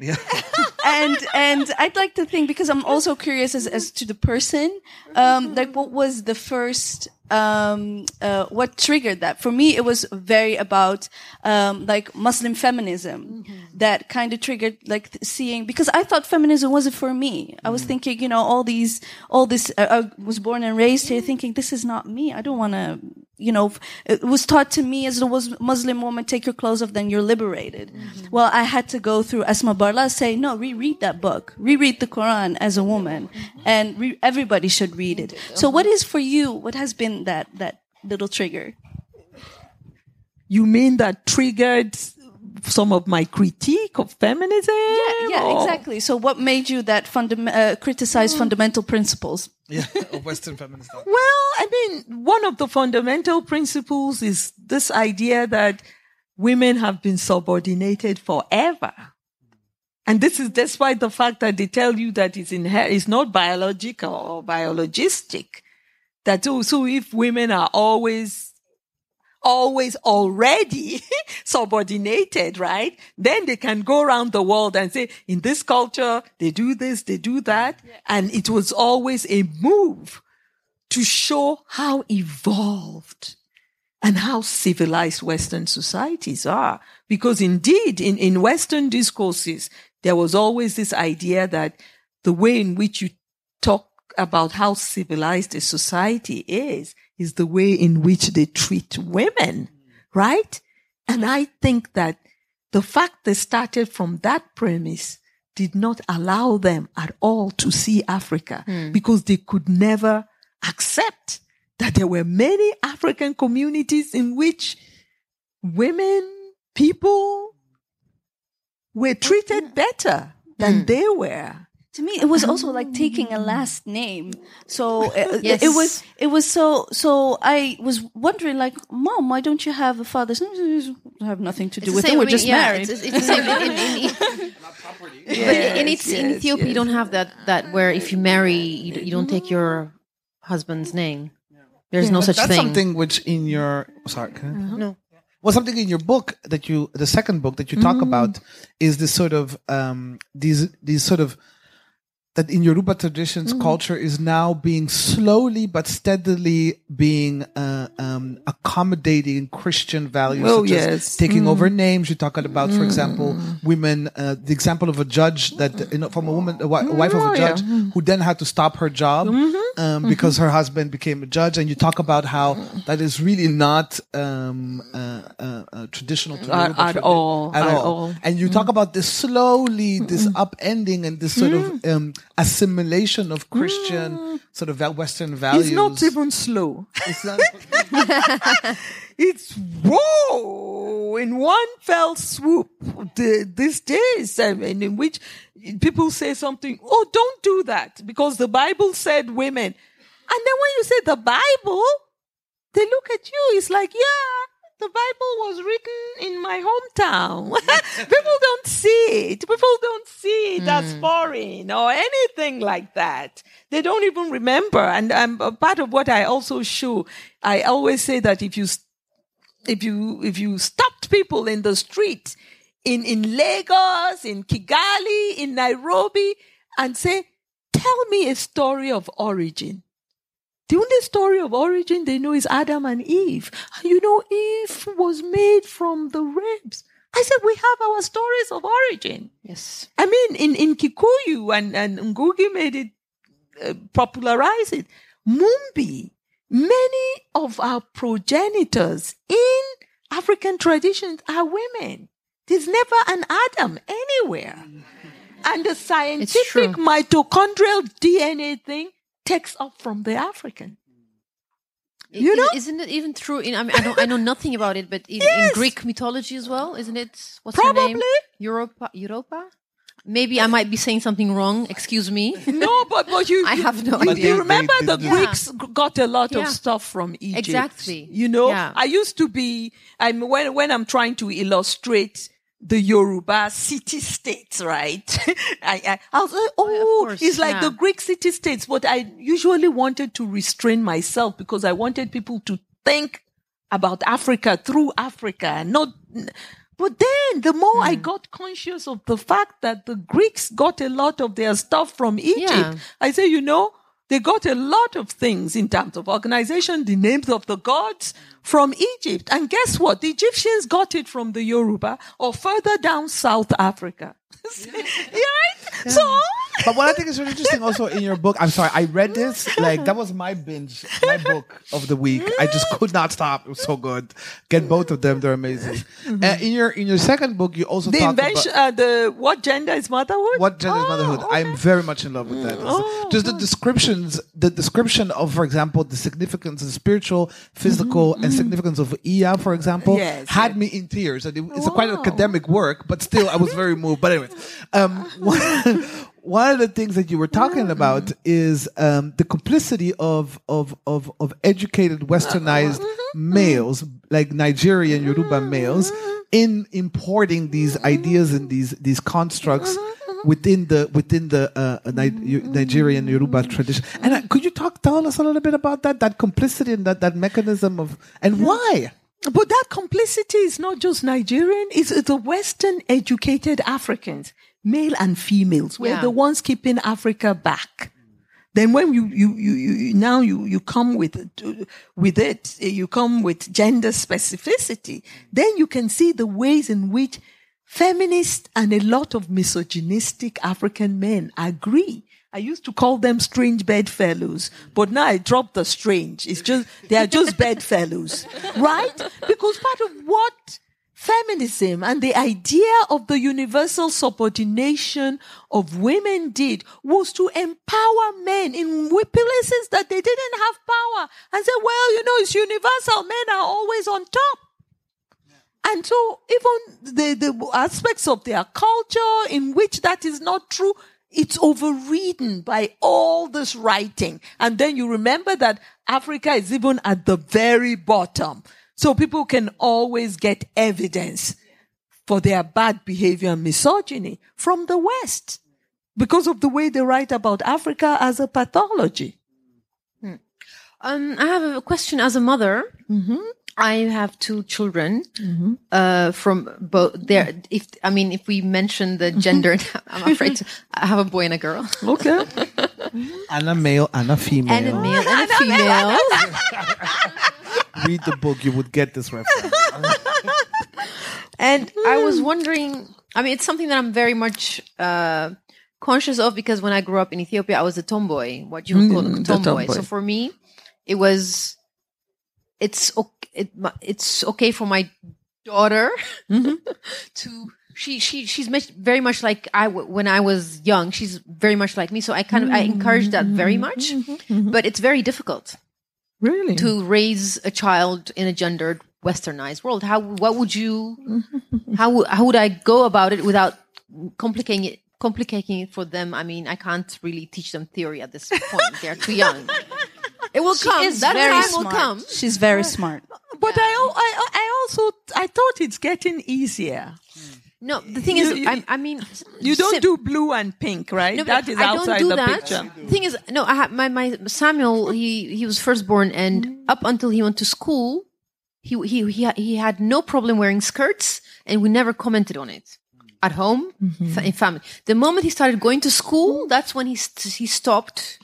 Yeah. [LAUGHS] and and I'd like to think because I'm also curious as as to the person, um, like what was the first um uh what triggered that? For me it was very about um like muslim feminism that kind of triggered like seeing because i thought feminism wasn't for me. I was thinking you know all these all this uh, i was born and raised here thinking this is not me. I don't want to you know it was taught to me as a was muslim woman take your clothes off then you're liberated. Mm-hmm. Well i had to go through Asma Barlas say no reread that book. Reread the quran as a woman. Mm-hmm. And re- everybody should read it. So what is for you what has been that that little trigger? You mean that triggered some of my critique of feminism? yeah, yeah or- exactly so what made you that fundam- uh, criticize fundamental principles Yeah. [LAUGHS] Of Western feminism. Well, I mean, one of the fundamental principles is this idea that women have been subordinated forever. And this is despite the fact that they tell you that it's, inher- it's not biological or biologistic. That oh, so if women are always, always already [LAUGHS] subordinated, right? Then they can go around the world and say, in this culture, they do this, they do that. And it was always a move to show how evolved and how civilized Western societies are. Because indeed, in, in Western discourses, there was always this idea that the way in which you talk about how civilized a society is, is the way in which they treat women, right? And I think that the fact they started from that premise did not allow them at all to see Africa hmm. because they could never accept that there were many African communities in which women, people were treated better than hmm. they were. To me it was also like taking a last name so uh, Yes. it was it was so so i was wondering like mom why don't you have a father I have nothing to do It's with it same- we're just yeah, married It's, it's the same in, in, in, in, [LAUGHS] but in, it's, in yes, Ethiopia, you don't have that, that where if you marry, you, you don't take your husband's name. There's no such That's thing. something which in your sorry. can I- No. Well, something in your book that you, the second book that you talk about is this sort of, um, these, these sort of, that in Yoruba traditions, culture is now being slowly but steadily being uh, um, accommodating Christian values, Oh, such as yes. taking over names. You're talking about, for example, women. Uh, the example of a judge that, you know, from a woman, a, wi- a wife of Oh, a yeah. judge who then had to stop her job um, because her husband became a judge. And you talk about how that is really not um, uh, uh, uh, traditional to At- at all, at, at all. all. And you talk about this slowly, this upending and this sort of um, assimilation of Christian sort of Western values. It's not even slow. It's not- [LAUGHS] It's whoa in one fell swoop. The, these days, I mean, in which people say something, oh, don't do that because the Bible said women. And then when you say the Bible, they look at you. It's like, yeah, the Bible was written in my hometown. [LAUGHS] People don't see it. People don't see it as foreign or anything like that. They don't even remember. And um, part of what I also show, I always say that if you if you if you stopped people in the street in in Lagos, in Kigali, in Nairobi, and say, "Tell me a story of origin." The only story of origin they know is Adam and Eve. You know, Eve was made from the ribs. I said, we have our stories of origin. Yes. I mean, in, in Kikuyu and, and Ngugi made it, uh, popularize it. Mumbi, many of our progenitors in African traditions are women. There's never an Adam anywhere. And the scientific mitochondrial DNA thing takes off from the African. You know? isn't it even true? In I mean, I don't, I know nothing about it, but in, in [LAUGHS] Greek mythology as well, isn't it? What's her name? Probably. Europa. Europa. Maybe I might be saying something wrong. Excuse me. [LAUGHS] No, but, but you, I have no you, idea. You remember They- the they- Greeks g- got a lot Yeah. of stuff from Egypt. Exactly. You know, Yeah. I used to be, I'm, when, when I'm trying to illustrate the Yoruba city states, right? [LAUGHS] I, I, I was like, oh, oh course, it's like yeah. the Greek city states, but I usually wanted to restrain myself because I wanted people to think about Africa through Africa and not, but then the more Hmm. I got conscious of the fact that the Greeks got a lot of their stuff from Egypt, Yeah. I say, you know, they got a lot of things in terms of organization, the names of the gods from Egypt. And guess what? The Egyptians got it from the Yoruba or further down South Africa. [LAUGHS] right? So, But what I think is really interesting also in your book, I'm sorry, I read this, like that was my binge, my book of the week. I just [LAUGHS] could not stop. It was so good. Get both of them, they're amazing. Uh, in your in your second book, you also the talk invention, about uh, the what gender is motherhood? what gender is Oh, motherhood. okay. I'm very much in love with that. Oh, just the descriptions, the description of, for example, the significance of spiritual, physical, and significance of Iya, for example, Mm-hmm, Yes, had yes. me in tears. And it- it's a quite academic work, but still, I was very moved. But anyway, um, [LAUGHS] one, one of the things that you were talking Mm-hmm. about is um, the complicity of of of of educated, westernized Mm-hmm. males, like Nigerian Yoruba males, in importing these ideas and these these constructs Mm-hmm. Within the within the uh, Ni- Nigerian Yoruba tradition. And uh, could you talk tell us a little bit about that that complicity and that that mechanism of and why? But that complicity is not just Nigerian, it's the Western educated Africans, male and females. We're Yeah. the ones keeping Africa back. Then when you, you, you, you you- now you, you come with, with it, you come with gender specificity, then you can see the ways in which feminist and a lot of misogynistic African men agree. I used to call them strange bedfellows, but now I dropped the strange. It's just, they are just [LAUGHS] bedfellows, right? Because part of what feminism and the idea of the universal subordination of women did was to empower men in places that they didn't have power and say, well, you know, it's universal. Men are always on top. And so even the, the aspects of their culture in which that is not true, it's overridden by all this writing. And then you remember that Africa is even at the very bottom. So people can always get evidence for their bad behavior and misogyny from the West because of the way they write about Africa as a pathology. Um, I have a question as a mother. I have two children. Uh, from both there. If I mean, if we mention the gender, [LAUGHS] I'm afraid to, I have a boy and a girl, Okay. [LAUGHS] And a male and a female. and a male and a [LAUGHS] female. Read the book, you would get this reference. And I was wondering, I mean, it's something that I'm very much uh, conscious of because when I grew up in Ethiopia, I was a tomboy, what you would call a Mm, tomboy. tomboy. So for me, it was, it's okay, it, it's okay for my daughter Mm-hmm. [LAUGHS] to. She she she's very much like I when I was young. She's very much like me, so I kind of I encourage that very much. Mm-hmm. But it's very difficult Really? to raise a child in a gendered westernized world how what would you how how would i go about it without complicating it complicating it for them i mean i can't really teach them theory at this point they're too young [LAUGHS] it will She come is that very time smart. will come She's very smart. But I, I, I also I thought it's getting easier. No, the thing You- is, you- I, I mean, You don't sim- do blue and pink, right? No, that but is I don't outside do the that. picture. The thing is, no, I have my, my Samuel. He he was firstborn, and up until he went to school, he he he he had no problem wearing skirts, and we never commented on it at home mm-hmm. fa- in family. The moment he started going to school, that's when he st- he stopped.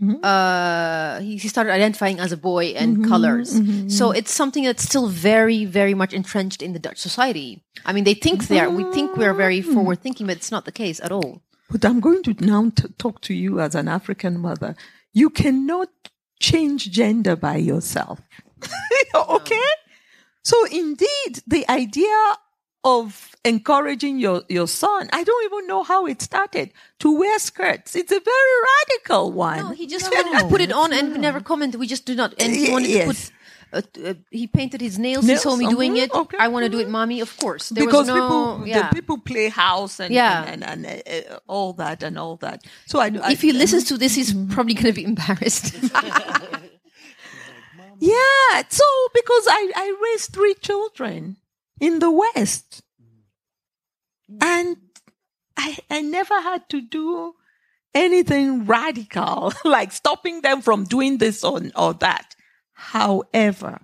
Mm-hmm. Uh, he, he started identifying as a boy and mm-hmm. colors. Mm-hmm. So it's something that's still very, very much entrenched in the Dutch society. I mean, they think they are. We think we are very forward thinking, but it's not the case at all. But I'm going to now t- talk to you as an African mother. You cannot change gender by yourself. [LAUGHS] okay? So indeed, the idea of encouraging your, your son, I don't even know how it started, to wear skirts. It's a very radical one. No, he just wanted to put it on and never commented. We just do not. And he wanted yes. to put. Uh, uh, he painted his nails. Nails, He saw me doing mhm, it. okay. I want to do it, mommy. Of course. There because was no. people, yeah. the people play house and, Yeah. and, and, and uh, all that and all that. So I, I if he listens to this, he's probably going to be embarrassed. [LAUGHS] Yeah, so because I, I raised three children in the West. And I, I never had to do anything radical, [LAUGHS] like stopping them from doing this or, or that. However,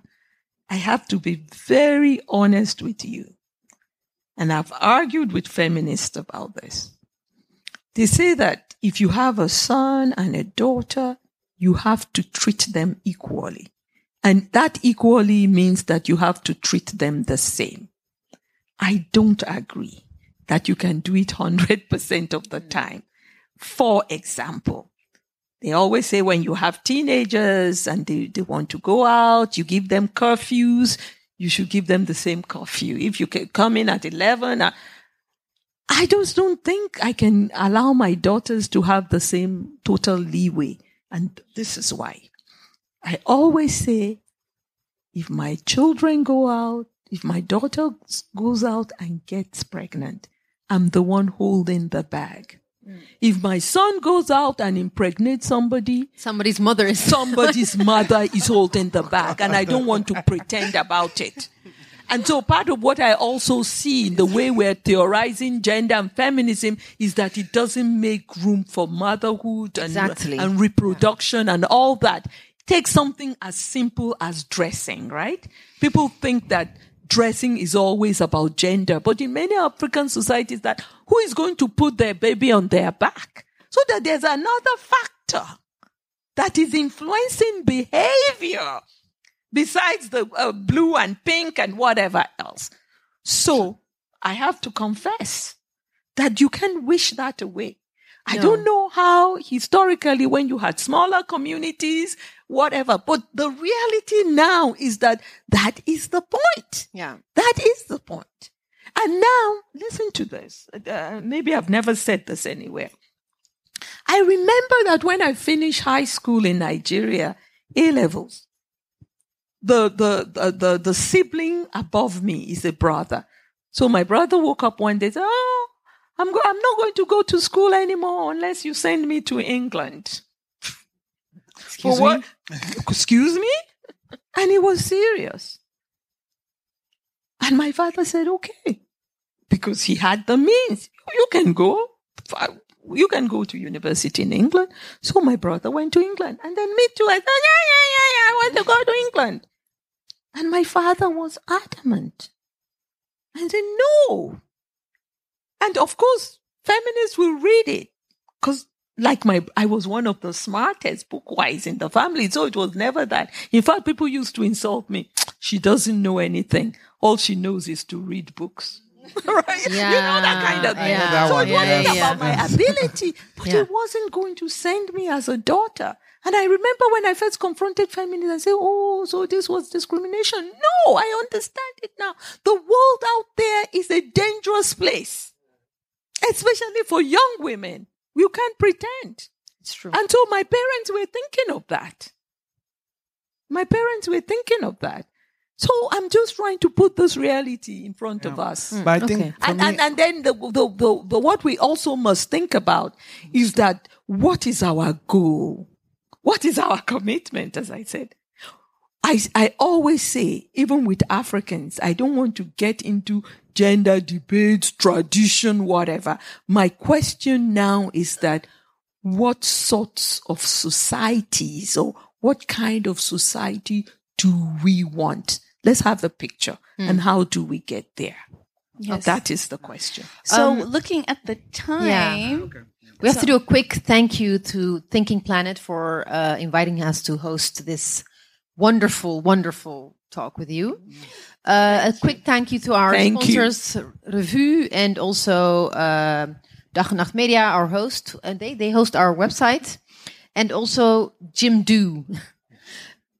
I have to be very honest with you. And I've argued with feminists about this. They say that if you have a son and a daughter, you have to treat them equally. And that equally means that you have to treat them the same. I don't agree that you can do it 100% of the time. For example, they always say when you have teenagers and they, they want to go out, you give them curfews, you should give them the same curfew. If you can come in at 11, uh, I just don't think I can allow my daughters to have the same total leeway. And this is why. I always say, if my children go out, if my daughter goes out and gets pregnant, I'm the one holding the bag. Mm. If my son goes out and impregnates somebody, Somebody's mother is. somebody's [LAUGHS] mother is holding the bag, and I don't want to pretend about it. And so part of what I also see in the way we're theorizing gender and feminism is that it doesn't make room for motherhood and, Exactly. and reproduction and all that. Take something as simple as dressing, right? People think that dressing is always about gender, but in many African societies that who is going to put their baby on their back? So that there's another factor that is influencing behavior besides the uh, blue and pink and whatever else. So I have to confess that you can wish that away. I No. don't know how historically when you had smaller communities, whatever, but the reality now is that that is the point. yeah. That is the point. And now, listen to this. Uh, maybe I've never said this anywhere. I remember that when I finished high school in Nigeria, A levels, the, the, the, the, the sibling above me is a brother. So my brother woke up one day and said, Oh, I'm, go- I'm not going to go to school anymore unless you send me to England. Excuse me? Excuse me? And he was serious. And my father said, okay, because he had the means. You can go. Uh, you can go to university in England. So my brother went to England. And then me too. I said, yeah, yeah, yeah, yeah. I want to go to England. And my father was adamant. I said, no. And of course, feminists will read it because like my, I was one of the smartest book-wise in the family. So it was never that. In fact, people used to insult me. She doesn't know anything. All she knows is to read books. [LAUGHS] right? You know that kind of thing. yeah, so it yeah, wasn't yeah. about my ability, but Yeah. it wasn't going to send me as a daughter. And I remember when I first confronted feminism, I said, Oh, so this was discrimination. No, I understand it now. The world out there is a dangerous place, especially for young women. You can't pretend. It's true. And so my parents were thinking of that. My parents were thinking of that. So I'm just trying to put this reality in front of us. Hmm. But I think Okay. And, me, and, and then the, the, the, the, what we also must think about is that what is our goal? What is our commitment, as I said? I, I always say, even with Africans, I don't want to get into gender debates, tradition, whatever. My question now is that what sorts of societies or what kind of society do we want? Let's have the picture and how do we get there? Yes. That is the question. So Um, looking at the time, We have to do a quick thank you to Thinking Planet for uh, inviting us to host this wonderful, wonderful talk with you. Uh, a quick thank you to our Thank you. sponsors, Revue, and also uh, Dag en Nacht Media, our host. And they, they host our website. And also Jimdo. [LAUGHS]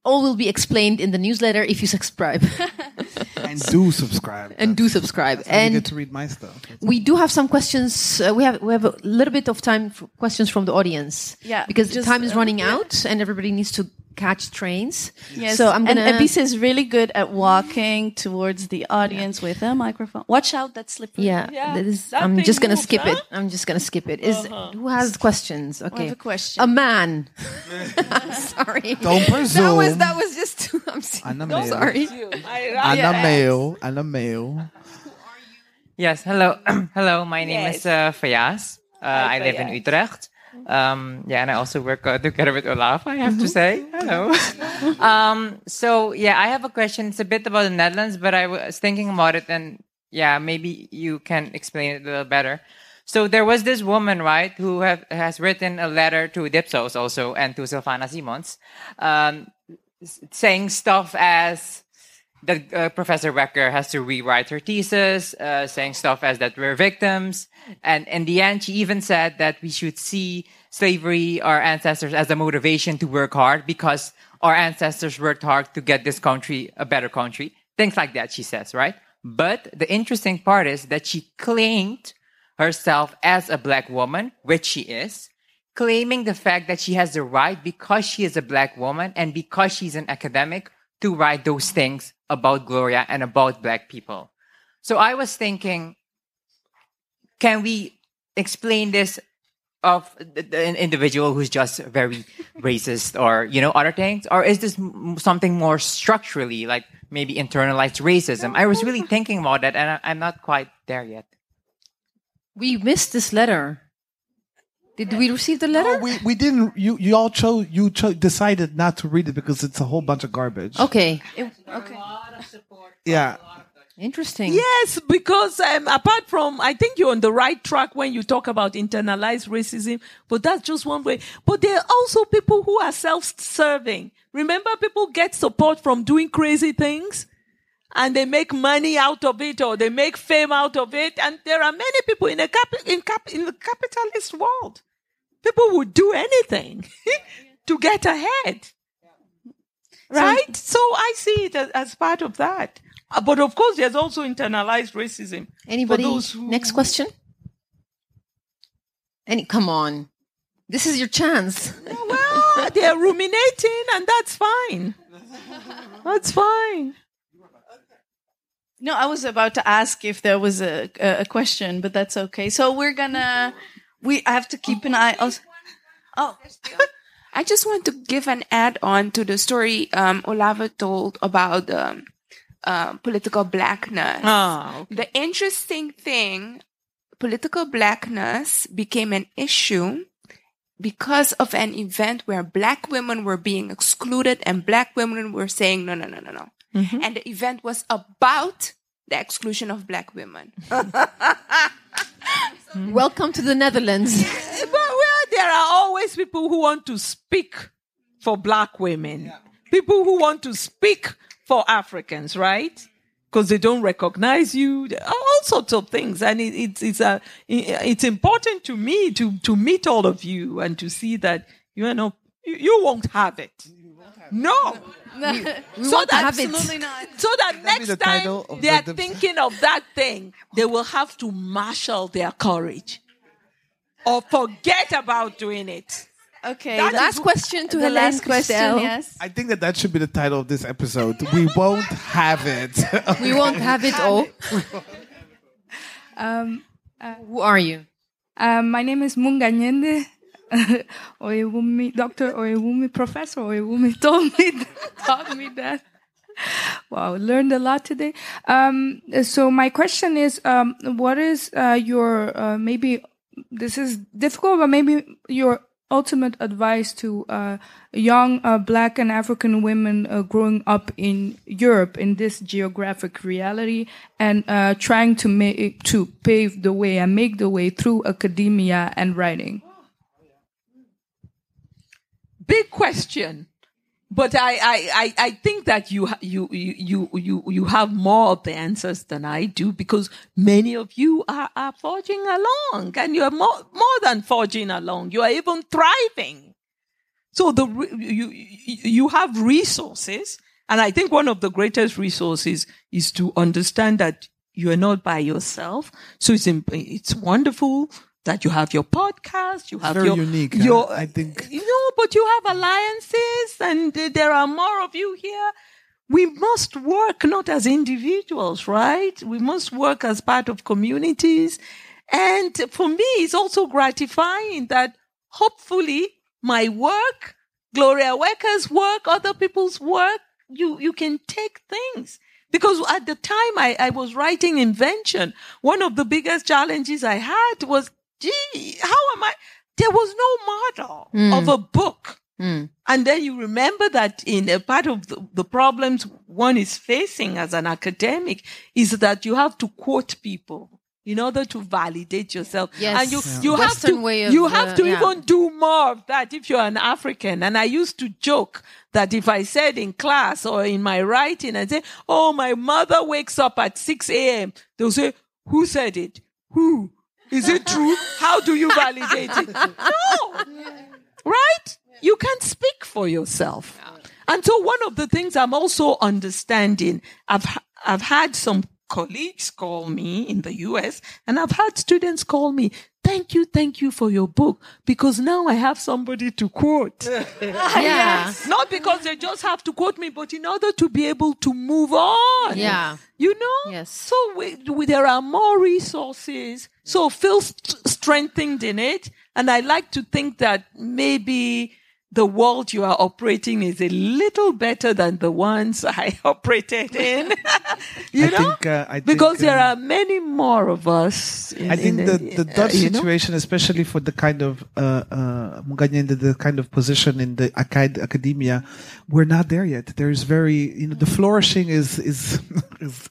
All will be explained in the newsletter if you subscribe. [LAUGHS] and do subscribe. and do subscribe. That's how you And get to read my stuff. we do have some questions. Uh, we have we have a little bit of time for questions from the audience. Yeah, because just, time is uh, running yeah. out, and everybody needs to catch trains. Yes. So I'm gonna. And Abisa is really good at walking towards the audience with a microphone. Watch out, that's slippery. yeah, Yeah, that is- that I'm just gonna moves, skip huh? it. I'm just gonna skip it. Is who has questions? Okay, have a question. a man. [LAUGHS] sorry, Don't presume. that was that was just. Too, I'm s- Anna I'm Mail. sorry. Anna Mail. Anna Mail. Yes, hello. [CLEARS THROAT] hello, my name Yes. is uh, Fayaz. Uh, I live in Utrecht. Um, yeah, and I also work [LAUGHS] together with Olaf, I have to say. Hello. [LAUGHS] um, so, yeah, I have a question. It's a bit about the Netherlands, but I was thinking about it and yeah, maybe you can explain it a little better. So there was this woman, right, who have, has written a letter to Dipsaus also and to Sylvana Simons, um, saying stuff as that uh, Professor Wekker has to rewrite her thesis, uh, saying stuff as that we're victims. And in the end, she even said that we should see slavery, our ancestors, as a motivation to work hard because our ancestors worked hard to get this country a better country. Things like that, she says, right? But the interesting part is that she claimed herself as a black woman, which she is, claiming the fact that she has the right because she is a black woman and because she's an academic to write those things about Gloria and about black people. So I was thinking, can we explain this of an individual who's just very racist or, you know, other things? Or is this something more structurally, like maybe internalized racism? I was really thinking about that and I'm not quite there yet. We missed this letter. Did we receive the letter? No, we, we didn't. You you all chose. You cho- decided not to read it because it's a whole bunch of garbage. okay, okay. Yeah. interesting. Yes, because um, apart from, I think you're on the right track when you talk about internalized racism, but that's just one way. But there are also people who are self-serving. Remember, people get support from doing crazy things and they make money out of it or they make fame out of it. And there are many people in a cap- in cap- in the capitalist world. People would do anything [LAUGHS] to get ahead. Right? So I see it as, as part of that. Uh, But of course, there's also internalized racism. Anybody? Those who- Next question. Any? Come on, this is your chance. Well, they're ruminating, and that's fine. [LAUGHS] That's fine. No, I was about to ask if there was a, a, a question, but that's okay. So we're gonna, we I have to keep an eye. Also, oh, I just want to give an add on to the story um, Olava told about um, uh, political blackness. Ah, The interesting thing, political blackness became an issue because of an event where black women were being excluded and black women were saying, no, no, no, no, no. Mm-hmm. And the event was about the exclusion of black women. [LAUGHS] Welcome to the Netherlands. But well, there are always people who want to speak for black women, people who want to speak for Africans, right? Because they don't recognize you, all sorts of things, and it, it's it's a it's important to me to to meet all of you and to see that you know you, you won't have it. No. We so want that have it. absolutely not. [LAUGHS] so that be next the time they are the- thinking of that thing, they will have to marshal their courage or forget about doing it. okay. That the- Last question to the Helene last question. Christel. Yes. I think that that should be the title of this episode. We won't have it. [LAUGHS] We won't have it all. [LAUGHS] Um, Who are you? um, my name is Munga Nyende. Oyewumi, Dr. Oyewumi, Professor Oyewumi [LAUGHS] told me, taught me that. Wow, learned a lot today. Um, so my question is, um, what is uh, your uh, maybe this is difficult, but maybe your ultimate advice to uh, young uh, Black and African women uh, growing up in Europe in this geographic reality and uh, trying to make to pave the way and make the way through academia and writing. Big question. But I, I, I, I think that you, you, you, you, you, have more of the answers than I do because many of you are, are forging along and you're more, more than forging along. You are even thriving. So the, you, you you have resources. And I think one of the greatest resources is to understand that you are not by yourself. So it's, it's wonderful that you have your podcast, you have very your, unique, your, huh? I think. you know, but you have alliances and uh, there are more of you here. We must work not as individuals, right? We must work as part of communities. And for me, it's also gratifying that hopefully my work, Gloria Wekker's work, other people's work, you, you can take things. Because at the time I, I was writing invention, one of the biggest challenges I had was, gee, how am I? There was no model of a book. And then you remember that in a part of the, the problems one is facing as an academic is that you have to quote people in order to validate yourself. Yes. And you, Yeah. you have to, way of, you have uh, to yeah. even do more of that if you're an African. And I used to joke that if I said in class or in my writing, I say, Oh, my mother wakes up at 6 a.m. They'll say, who said it? Who? Is it true? How do you validate it? No. Right? You can't speak for yourself. And so one of the things I'm also understanding, I've, I've had some colleagues call me in the US and I've had students call me, thank you, thank you for your book because now I have somebody to quote. [LAUGHS] Ah, yeah. Not because they just have to quote me, but in order to be able to move on. Yeah. You know? Yes. So we, we, there are more resources. So feel st- strengthened in it. And I like to think that maybe the world you are operating is a little better than the ones [LAUGHS] I operated in. [LAUGHS] you I know? think, uh, I because there um, are many more of us. In, I think in- the, in- the uh, Dutch know? situation, especially for the kind of uh, uh, the, the kind of position in the acad- academia, we're not there yet. There's very, you know, the flourishing is is. [LAUGHS] is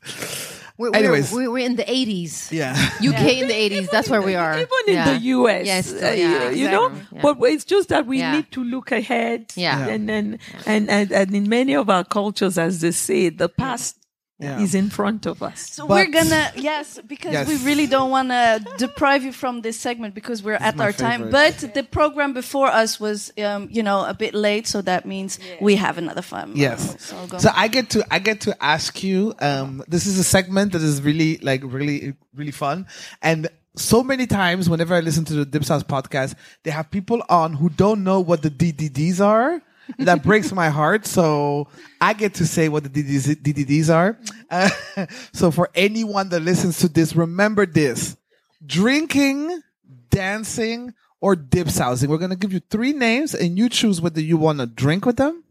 We're, Anyways. we're, we're in the 80s. yeah. [LAUGHS] UK in the 80s. That's where we are. Even in the US, Yes, uh, yeah, you know, exactly. Yeah. but it's just that we Yeah. need to look ahead. Yeah. And then, and, and, and in many of our cultures, as they say, the past Yeah. is in front of us. So But- we're gonna yes, because Yes. we really don't want to deprive you from this segment because we're at my our time. favorite. But the program before us was, um, you know, a bit late, so that means we have another fun. Yes. So, go. So I get to I get to ask you. Um, this is a segment that is really like really really fun, and so many times whenever I listen to the Dipsaus podcast, they have people on who don't know what the DDDs are. That breaks my heart. So I get to say what the DDDs, are. Uh, [LAUGHS] so for anyone that listens to this, remember this: drinking, dancing, or dips housing. We're gonna give you three names, and you choose whether you want to drink with them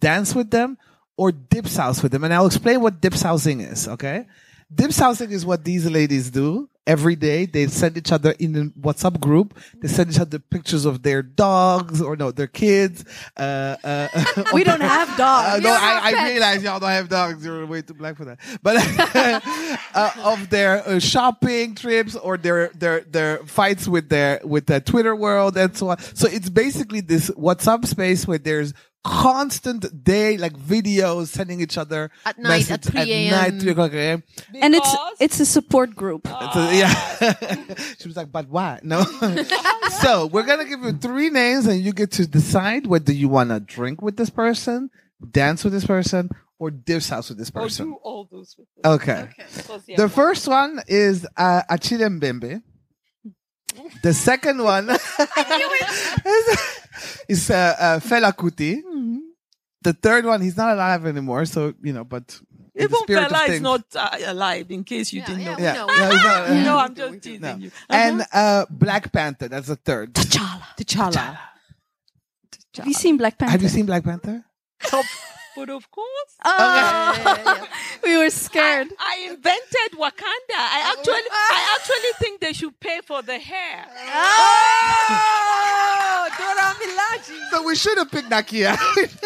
dance with them or dips house with them. And I'll explain what dips housing is, okay? Dips housing is what these ladies do every day. They send each other in a WhatsApp group. They send each other pictures of their dogs or no, their kids. Uh, uh, [LAUGHS] we don't have dogs. uh, no, I, I realize y'all don't have dogs. You're way too black for that. But [LAUGHS] uh, of their uh, shopping trips or their their their fights with their with the Twitter world and so on. So it's basically this WhatsApp space where there's constant day like videos sending each other At night, at messages 3 at night, three o'clock a.m. and it's it's a support group. So, yeah. [LAUGHS] she was like, but why? No. [LAUGHS] so we're going to give you three names and you get to decide whether you want to drink with this person, dance with this person, or dips house with this Or person. do all those with us. Okay. Because, yeah, The first one is uh, Achille Mbembe. The second one [LAUGHS] is, [LAUGHS] is uh, uh, Fela Kuti. The third one, he's not alive anymore, so, you know, but Even spirit of Fela is things. not uh, alive, in case you Yeah, didn't yeah, know. Yeah, know. yeah, he's not- No, I'm just teasing No. you. And uh, Black Panther, that's the third. T'Challa. Have you seen Black Panther? Have you seen Black Panther? But of course, Oh, [LAUGHS] we were scared. I invented Wakanda. I actually, I actually think they should pay for the hair. oh, [LAUGHS] Dora Milaje. So we should have picked Nakia. It's,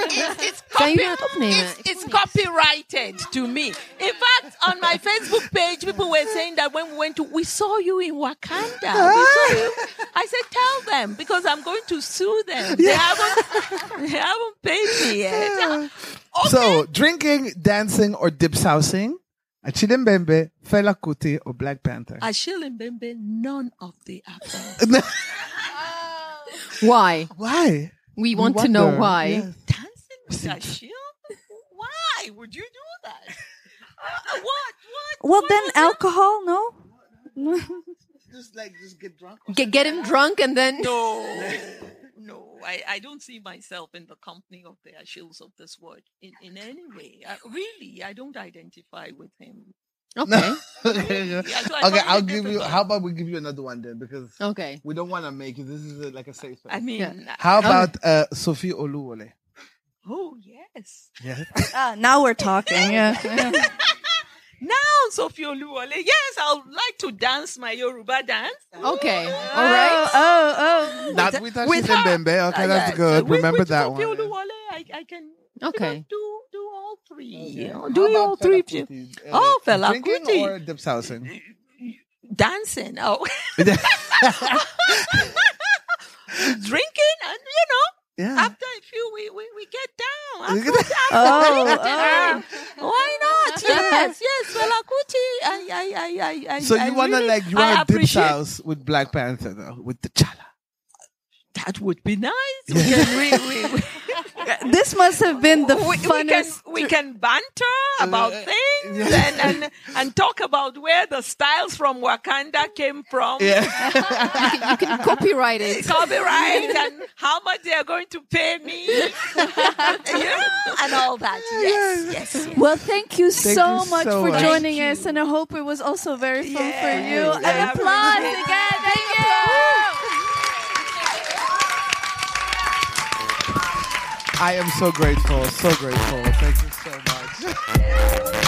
it's, [LAUGHS] copy, dat it's, it's copyrighted to me. In fact, on my Facebook page, people were saying that when we went to, we saw you in Wakanda. We saw ah. you. I said, tell them because I'm going to sue them. They haven't, they haven't paid me yet. So drinking, dancing, or dip sousing, Achille Mbembe, Fela Kuti, or Black Panther. Achille Mbembe, none of the above. [LAUGHS] [LAUGHS] Why? Why? We want to know why. Yes. Dancing with Achille? Why would you do that? Uh, [LAUGHS] what? What? Well, what then was alcohol, no? Just like just get drunk. Get, get him drunk and then. No, no, I, I don't see myself in the company of the Achilles of this world in, in any way. I, really, I don't identify with him. Okay. okay, Yeah, so I okay find I'll give you. How about we give you another one then? Because Okay. we don't want to make it. This is a, like a safe space. I mean, Yeah. How about uh, Sophie Oluwole? oh, yes. Yes. Ah, now we're talking. Yeah. [LAUGHS] [LAUGHS] Now, Sophie Oluwole, yes, I would like to dance my Yoruba dance. Okay. all right. Oh, oh, oh. Not with with Achille her. Mbembe. Okay, Uh, that's yes, good. with- Remember with that Sophie one. Oluwole, I, I can you Okay. know, do, do all three. you know, do all three. Fela Kuti? Uh, Oh, Fela drinking Kuti. or dip? Dancing. Oh. [LAUGHS] [LAUGHS] Drinking and, you know, yeah. after a few, we, we, we get down. [LAUGHS] After, after Oh, oh. [LAUGHS] Why not? [LAUGHS] Yes, yes, Fela uh, Kuti. I, I, I, I, I, So I you wanna really- like you I wanna Dipsaus with Black Panther though, with T'Challa. That would be nice. We we, we, we, This must have been the we, we can funnest. we can banter about Uh, things yeah. and, and and talk about where the styles from Wakanda came from. Yeah. You can copyright it. Copyright and how much they are going to pay me, [LAUGHS] yeah, and all that. Yes, yes, yes. Well, thank you Thank so you much so for much. joining Thank us, and I hope it was also very fun for Yes, you. I An applause appreciate again. Thank you. I am so grateful, so grateful. Thank you so much. [LAUGHS]